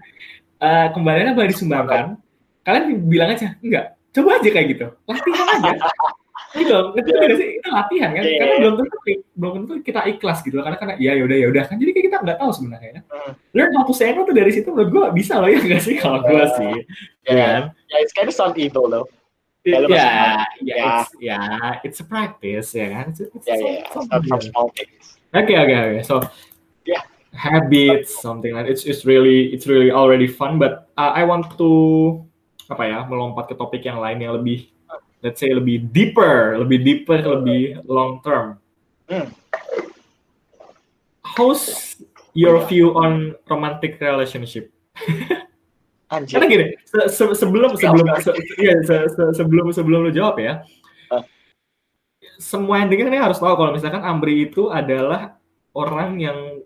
uh, kembaliannya boleh disumbangkan? Kalian bilang aja enggak. Coba aja kayak gitu. Latihan aja. (laughs) Gitu. Ngerti yeah. sih? Itu latihan kan? Yeah. karena belum tentu belum tentu kita ikhlas gitu. Karena karena ya yaudah yaudah kan jadi kita nggak tahu sebenarnya hmm. learn how to say no tuh dari situ menurut gue bisa loh ya nggak sih? Kalau gue sih.
Ya kan yeah, it's kind of sound evil though
Ya, yeah, yeah, it's, yeah, it's a practice, ya kan? It's,
it's yeah, yeah, some, small things.
Okay, okay, okay. So,
yeah,
habits, something like it's it's really it's really already fun. But uh, I want to apa ya melompat ke topik yang lain yang lebih let's say lebih deeper, lebih deeper, lebih long term. Hmm. How's your view on romantic relationship? (laughs)
Anjir.
Karena gini, se -se sebelum sebelum se ya, se -se sebelum sebelum lu jawab ya, uh. semua yang dengar ini harus tahu kalau misalkan Amri itu adalah orang yang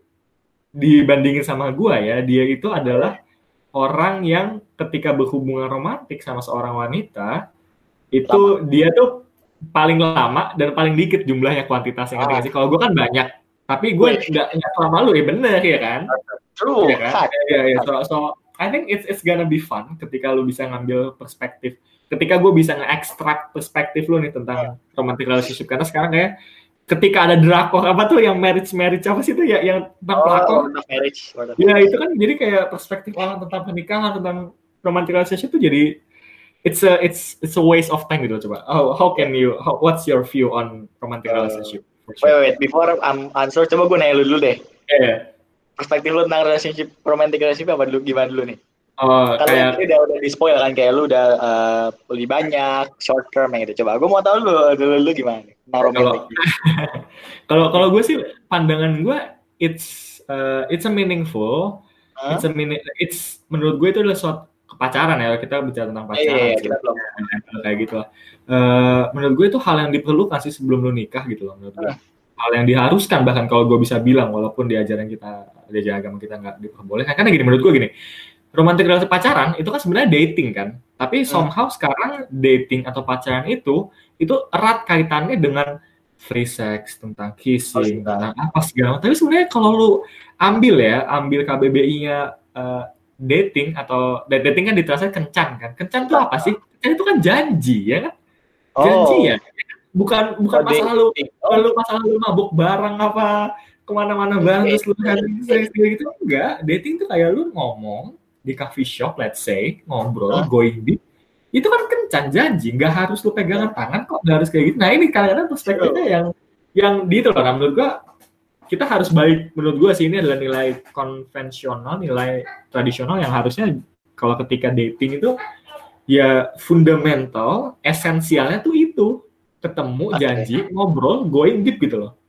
dibandingin sama gua ya, dia itu adalah orang yang ketika berhubungan romantis sama seorang wanita itu lama. dia tuh paling lama dan paling dikit jumlahnya kuantitasnya ah. sih. Kalau gua kan banyak, tapi gue nggak nggak selama lu ya bener ya kan?
True.
Ya kan? Ya, ya, so, so I think it's it's gonna be fun ketika lu bisa ngambil perspektif. Ketika gue bisa nge-extract perspektif lu nih tentang yeah. romantic relationship karena sekarang kayak ketika ada drakor apa tuh yang marriage marriage apa sih itu ya yang tentang oh, pelakor
marriage
ya itu kan jadi kayak perspektif orang tentang pernikahan tentang romantic relationship itu jadi it's a it's it's a waste of time gitu coba oh how can you how, what's your view on romantic uh, relationship
sure. wait wait before I'm answer coba gue nanya lu dulu deh
yeah
perspektif lu tentang relationship romantic relationship apa dulu gimana dulu nih?
Oh,
Kalau kayak... udah udah di spoil kan kayak lu udah uh, lebih banyak short term yang gitu. Coba gue mau tahu lu dulu lu gimana nih romantic. (laughs)
Kalau kalau gue sih pandangan gue it's uh, it's a meaningful huh? it's a meaning it's menurut gue itu adalah suatu pacaran ya kita bicara tentang pacaran
iya, iya, kita belum.
kayak gitu lah. Uh, menurut gue itu hal yang diperlukan sih sebelum lu nikah gitu loh menurut gue. Uh hal yang diharuskan bahkan kalau gue bisa bilang walaupun di ajaran kita ajaran agama kita nggak diperbolehkan karena gini menurut gue gini romantik relasi pacaran itu kan sebenarnya dating kan. Tapi hmm. somehow sekarang dating atau pacaran itu itu erat kaitannya dengan free sex tentang kissing oh, tentang apa segala tapi sebenarnya kalau lu ambil ya ambil KBBI-nya uh, dating atau dating kan diterasa kencan kan. Kencan itu apa sih? Kencan itu kan janji ya kan? Janji oh. ya. Bukan bukan oh, masalah lu oh. lu masalah lu mabuk bareng apa ke mana-mana bareng terus lu gitu. Enggak dating tuh kayak lu ngomong di coffee shop let's say ngobrol huh? going deep itu kan kencan janji nggak harus lu pegangan tangan kok nggak harus kayak gitu. Nah ini kadang-kadang perspektifnya yang yang di itu loh nah, menurut gua kita harus baik menurut gua sih ini adalah nilai konvensional nilai tradisional yang harusnya kalau ketika dating itu ya fundamental esensialnya tuh itu. Ketemu janji ngobrol going deep gitu loh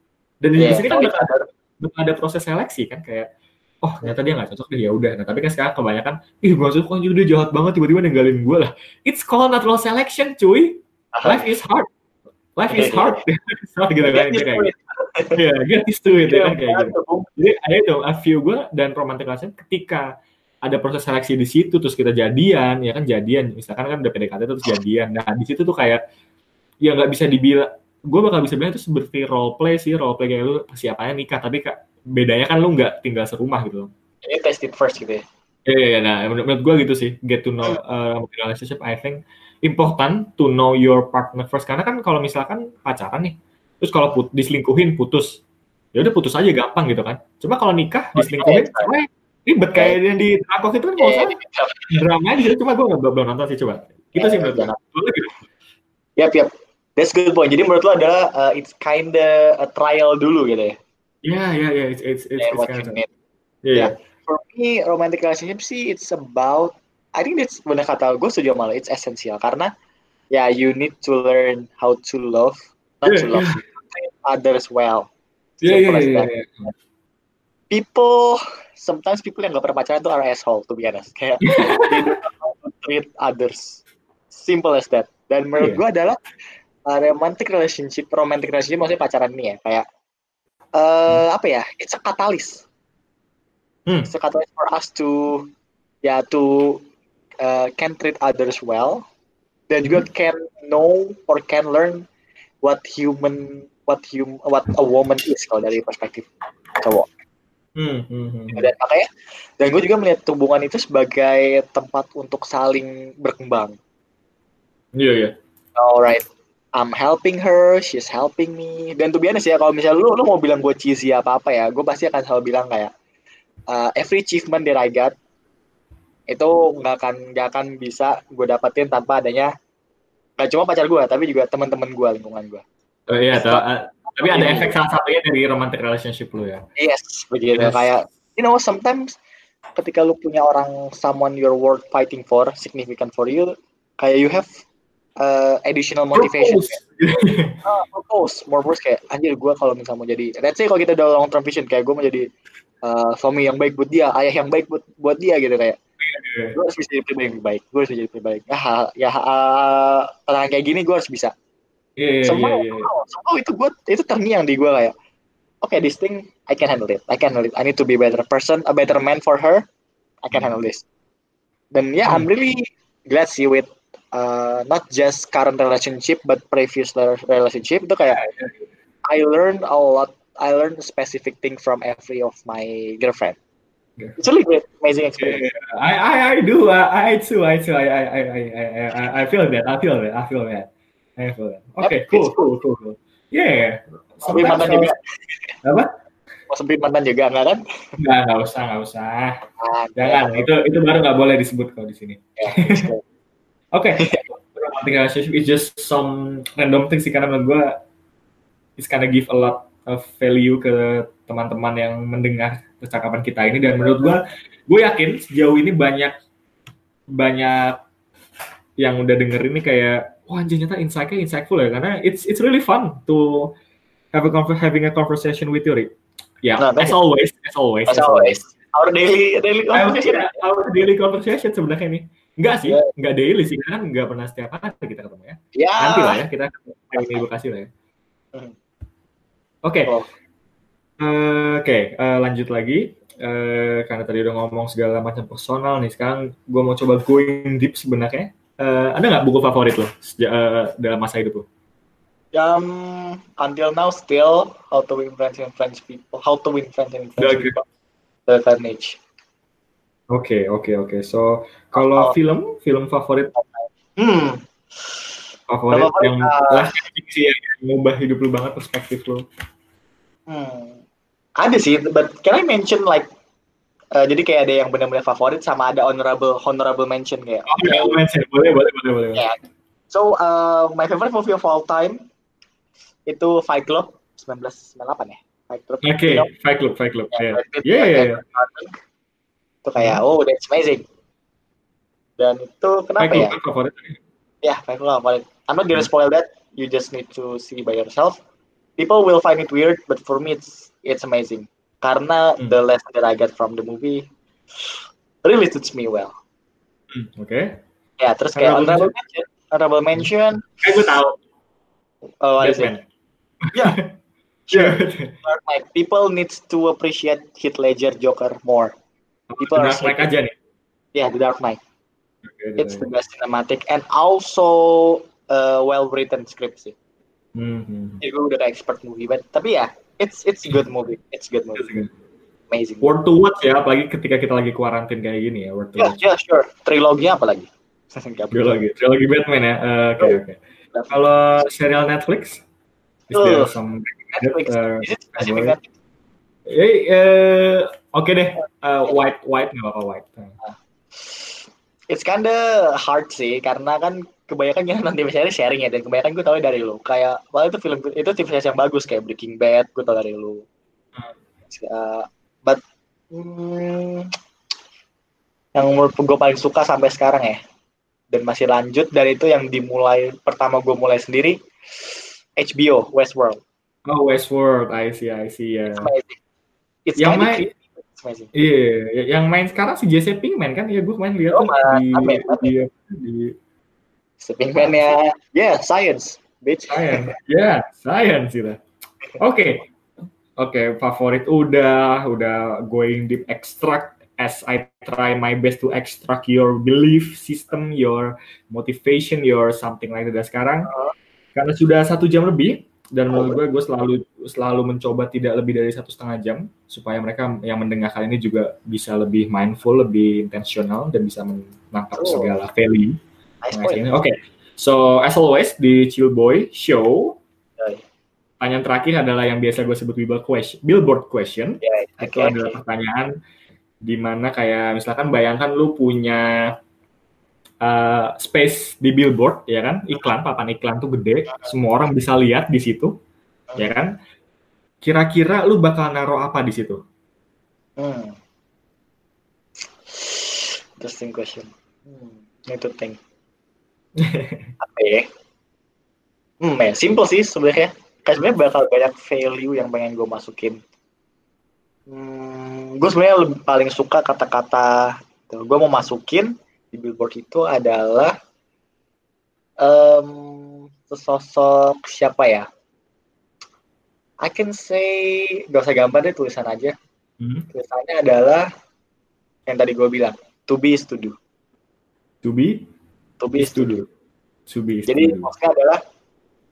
dan yeah, di sini kan bakal ada, bakal ada proses seleksi kan kayak oh ternyata dia nggak cocok deh. Ya udah. Nah tapi kan sekarang kebanyakan ih gue suka juga dia jahat banget tiba-tiba ninggalin gue lah. It's called natural selection cuy. Life is hard. Life is hard. (laughs) It's hard gitu kan kayak gitu. Ya get used to it ya kan kayak gitu. jadi ada itu I feel gue dan romantic relationship ketika ada proses seleksi di situ terus kita jadian ya kan jadian. Misalkan kan udah PDKT terus jadian. Nah di situ tuh kayak ya nggak bisa dibilang gue bakal bisa bilang itu seperti role play sih role play kayak lu persiapannya nikah tapi kak bedanya kan lu nggak tinggal serumah gitu
ini test it first gitu ya
Iya, yeah, nah menurut, menurut gue gitu sih get to know uh, relationship I think important to know your partner first karena kan kalau misalkan pacaran nih terus kalau put, diselingkuhin putus ya udah putus aja gampang gitu kan. Cuma kalau nikah diselingkuhin, cewek ribet kayak yang di Drakos itu kan nggak usah drama aja gitu. Cuma gue nggak belum nonton sih coba. Kita sih menurut gue. gitu.
Yap, yap. That's good point. Jadi menurut lo adalah uh, it's kinda a trial dulu gitu ya?
Yeah, yeah, yeah. It's it's it's,
Yeah,
it's
what
kind of
need.
yeah.
Yeah. For me, romantic relationship sih it's about I think that's benar kata gue setuju lo, it's essential karena ya you need to learn how to love, not to
Yeah,
love, treat others well.
Yeah, yeah,
as
yeah,
that.
yeah, yeah.
People sometimes people yang gak pernah pacaran tuh are asshole to be honest. (laughs) Kayak they don't know how to treat others. Simple as that. Dan menurut
Iya.
gue adalah uh, romantic relationship, romantic relationship maksudnya pacaran ini ya kayak eh apa ya? It's a catalyst.
Hmm.
It's a catalyst for us to ya to uh, can treat others well dan juga can know or can learn what human what hum what a woman is kalau dari perspektif cowok.
Hmm, hmm, hmm, hmm.
Dan makanya dan gue juga melihat hubungan itu sebagai tempat untuk saling berkembang.
Iya, iya.
Alright, I'm helping her, she's helping me. Dan tuh biasa ya kalau misalnya lu lu mau bilang gue cheesy apa apa ya, gue pasti akan selalu bilang kayak uh, every achievement that I got itu nggak akan nggak akan bisa gue dapetin tanpa adanya gak cuma pacar gue tapi juga teman-teman gue lingkungan gue.
Oh, iya, tau, uh, tapi ada efek salah satunya dari romantic relationship lu ya.
Yes, begitu
Yes.
kayak you know sometimes ketika lu punya orang someone you're worth fighting for significant for you kayak you have uh, additional motivation.
Purpose.
Ah, purpose, more purpose kayak anjir gue kalau misalnya mau jadi let's say kalau kita udah long term vision kayak gue mau jadi uh, suami yang baik buat dia, ayah yang baik buat buat dia gitu kayak gue harus bisa jadi pribadi yang baik, gue harus bisa jadi pribadi yang baik. Ah, ya uh, tantangan kayak gini gue harus bisa.
Iya, iya,
Somehow,
iya, iya.
somehow, somehow itu gue itu terngiang di gue kayak oke this thing I can handle it, I can handle it. I need to be a better person, a better man for her. I can handle this. Dan ya, yeah, I'm
Hmm.
really glad sih with uh, not just current relationship but previous re- relationship itu kayak I learned a lot. I learned a specific thing from every of my girlfriend.
Yeah.
It's really great, amazing
Yeah,
experience.
yeah. I, I, I do. I, I too. I too. I, I, I, I, I, feel that. I feel that. I feel that. I feel that. Okay, cool, cool, cool, cool. Yeah. Sometimes
mantan juga.
Apa?
Mau sempit mantan juga enggak kan?
Nggak, nggak usah, nggak usah.
Ah,
Jangan. Itu, itu baru nggak boleh disebut kalau di sini.
ya,
Oke. Romantic relationship is just some random thing sih karena menurut gue it's kinda give a lot of value ke teman-teman yang mendengar percakapan kita ini dan menurut gue gue yakin sejauh ini banyak banyak yang udah denger ini kayak wah anjir ternyata insight-nya insightful ya karena it's it's really fun to have a having a conversation with you Rick. Ya,
Nah, thank
as
you.
always, as always,
As always, our daily daily conversation.
yeah, our daily conversation sebenarnya ini. Enggak sih,
Yeah.
enggak daily sih, karena kan enggak pernah setiap hari kita ketemu ya.
Ya.
Nanti lah ya, kita hari ini kasih lah ya.
Hmm.
Oke,
Oh.
Eh, oke, eh, lanjut lagi. Eh, karena tadi udah ngomong segala macam personal nih, sekarang gue mau coba going deep sebenarnya. Eh, ada nggak buku favorit lo eh, dalam masa hidup lo?
Um, until now still how to win friends and French people, how to win friends and
Okay.
people. The Carnage.
Oke, oke, oke. So, kalau
Oh.
film, film favorit
Hmm.
favorit
Favorit,
yang
uh,
changing sih yang ngubah hidup lo banget perspektif lo.
Hmm. Ada sih, but can I mention like uh, jadi kayak ada yang benar-benar favorit sama ada honorable honorable mention kayak.
Oh, ya, mention. boleh, boleh, boleh, boleh.
Yeah. So uh, my favorite movie of all time itu Fight Club 1998 ya. Fight Club.
Oke,
You know,
Fight Club, Fight Club.
ya,
Yeah.
Pitt,
Yeah, yeah, yeah.
Itu kayak oh that's amazing. Dan itu kenapa
Club
ya?
favorit.
Yeah, Fight Club favorit. I'm not gonna spoil that. You just need to see by yourself. People will find it weird, but for me it's it's amazing. Karena
Hmm.
the lesson that I get from the movie really suits me well.
Hmm, Oke.
Ya, terus kayak
Honorable
mention, honorable mention,
Kayak gue tahu.
oh, what is it?
Batman. (laughs)
Yeah,
Sure.
Knight. People needs to appreciate Heath Ledger Joker more. People are
Dark Knight aja nih.
Yeah, The Dark Knight.
Oke,
It's the best cinematic and also uh, well written script sih.
Hmm, hmm.
Jadi gue udah expert movie, but tapi ya, it's it's good movie. It's good movie.
good.
Amazing.
Worth to watch ya, apalagi ketika kita lagi kuarantin kayak gini ya, worth to
Yeah,
watch.
yeah, sure. Triloginya apa lagi? (laughs)
Trilogi, trilogi Batman ya. Eh, Oke,
Oh.
oke. Kalau serial Netflix, is there some
Netflix.
uh,
Is it specific. Netflix?
Eh, eh, oke deh, uh, white white nggak apa-apa white.
It's kinda hard sih karena kan kebanyakan yang nanti misalnya sharing ya dan kebanyakan gue tahu dari lu. Kayak wah itu film itu TV series yang bagus kayak Breaking Bad gue tahu dari lu. Uh, but hmm, yang menurut gue paling suka sampai sekarang ya dan masih lanjut dari itu yang dimulai pertama gue mulai sendiri HBO Westworld.
Oh Westworld I see I see ya yeah.
It's
yang main Iya, yeah, yang main sekarang si Jesse Pinkman kan? Iya, gue main lihat oh, tuh di, amin, amin. di, di
si Pinkman ya, yeah, science, bitch.
Science, yeah, science gitu. Oke, okay. oke, okay, favorit udah, udah going deep extract as I try my best to extract your belief system, your motivation, your something like that. Sekarang, uh -huh. karena sudah satu jam lebih, dan menurut gue gue selalu selalu mencoba tidak lebih dari satu setengah jam supaya mereka yang mendengarkan ini juga bisa lebih mindful lebih intensional dan bisa menangkap oh. segala value nice Oke, okay. so as always di Chill Boy Show pertanyaan terakhir adalah yang biasa gue sebut billboard question. Billboard question yeah, okay, itu adalah pertanyaan di mana kayak misalkan bayangkan lu punya uh, space di billboard ya kan? Iklan papan iklan tuh gede. Semua orang bisa lihat di situ ya kan? Kira-kira lu bakal naruh apa di situ? Hmm.
interesting question. Hmm. itu think (laughs) apa ya? Hmm ya simple sih sebenarnya. Kayak sebenarnya bakal banyak value yang pengen gue masukin. Hmm, gue sebenarnya paling suka kata-kata gue mau masukin di billboard itu adalah um, sosok siapa ya? I can say gak usah gambar deh tulisan aja. Hmm. Tulisannya adalah yang tadi gue bilang, to be is to do.
To be?
To be is to do.
To be is
Jadi maksudnya adalah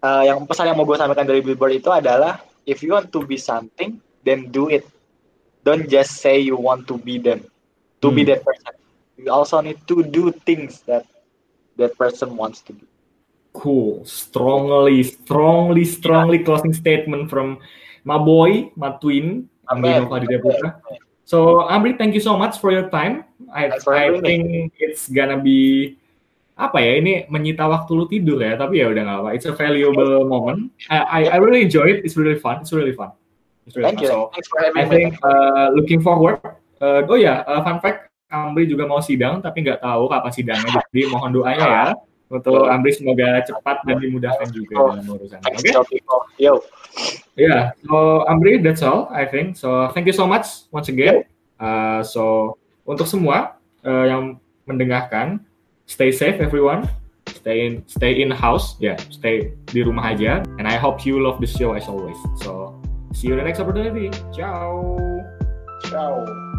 uh, yang pesan yang mau gue sampaikan dari billboard itu adalah if you want to be something, then do it. Don't just say you want to be them. To hmm. be that person you also need to do things that that person wants to do.
Cool. Strongly, strongly, strongly yeah. closing statement from my boy, my twin, Amri Putra. So Amri, thank you so much for your time. I, I think it's gonna be apa ya ini menyita waktu lu tidur ya tapi ya udah nggak apa it's a valuable moment I, I I really enjoy it it's really fun it's really fun
it's really Thank fun. you. So Thanks for having
I think uh, looking forward uh, oh ya yeah, uh, fun fact Ambri juga mau sidang tapi nggak tahu kapan sidangnya. Jadi mohon doanya ya untuk Ambri semoga cepat dan dimudahkan juga dalam urusannya. Oke. Okay? Yo. Yeah. So Ambri, that's all I think. So thank you so much once again. Uh, so untuk semua uh, yang mendengarkan, stay safe everyone. Stay in stay in house, ya, yeah, stay di rumah aja. And I hope you love the show as always. So see you in the next opportunity. Ciao.
Ciao.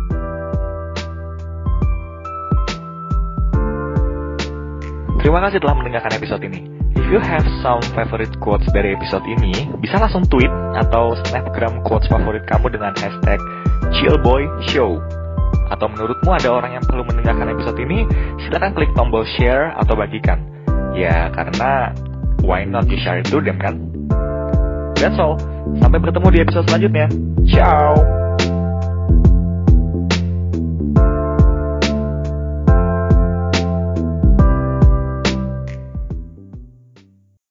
Terima kasih telah mendengarkan episode ini. If you have some favorite quotes dari episode ini, bisa langsung tweet atau snapgram quotes favorit kamu dengan hashtag chillboyshow. Atau menurutmu ada orang yang perlu mendengarkan episode ini, silahkan klik tombol share atau bagikan. Ya, karena why not you share it to them kan? That's all. Sampai bertemu di episode selanjutnya. Ciao!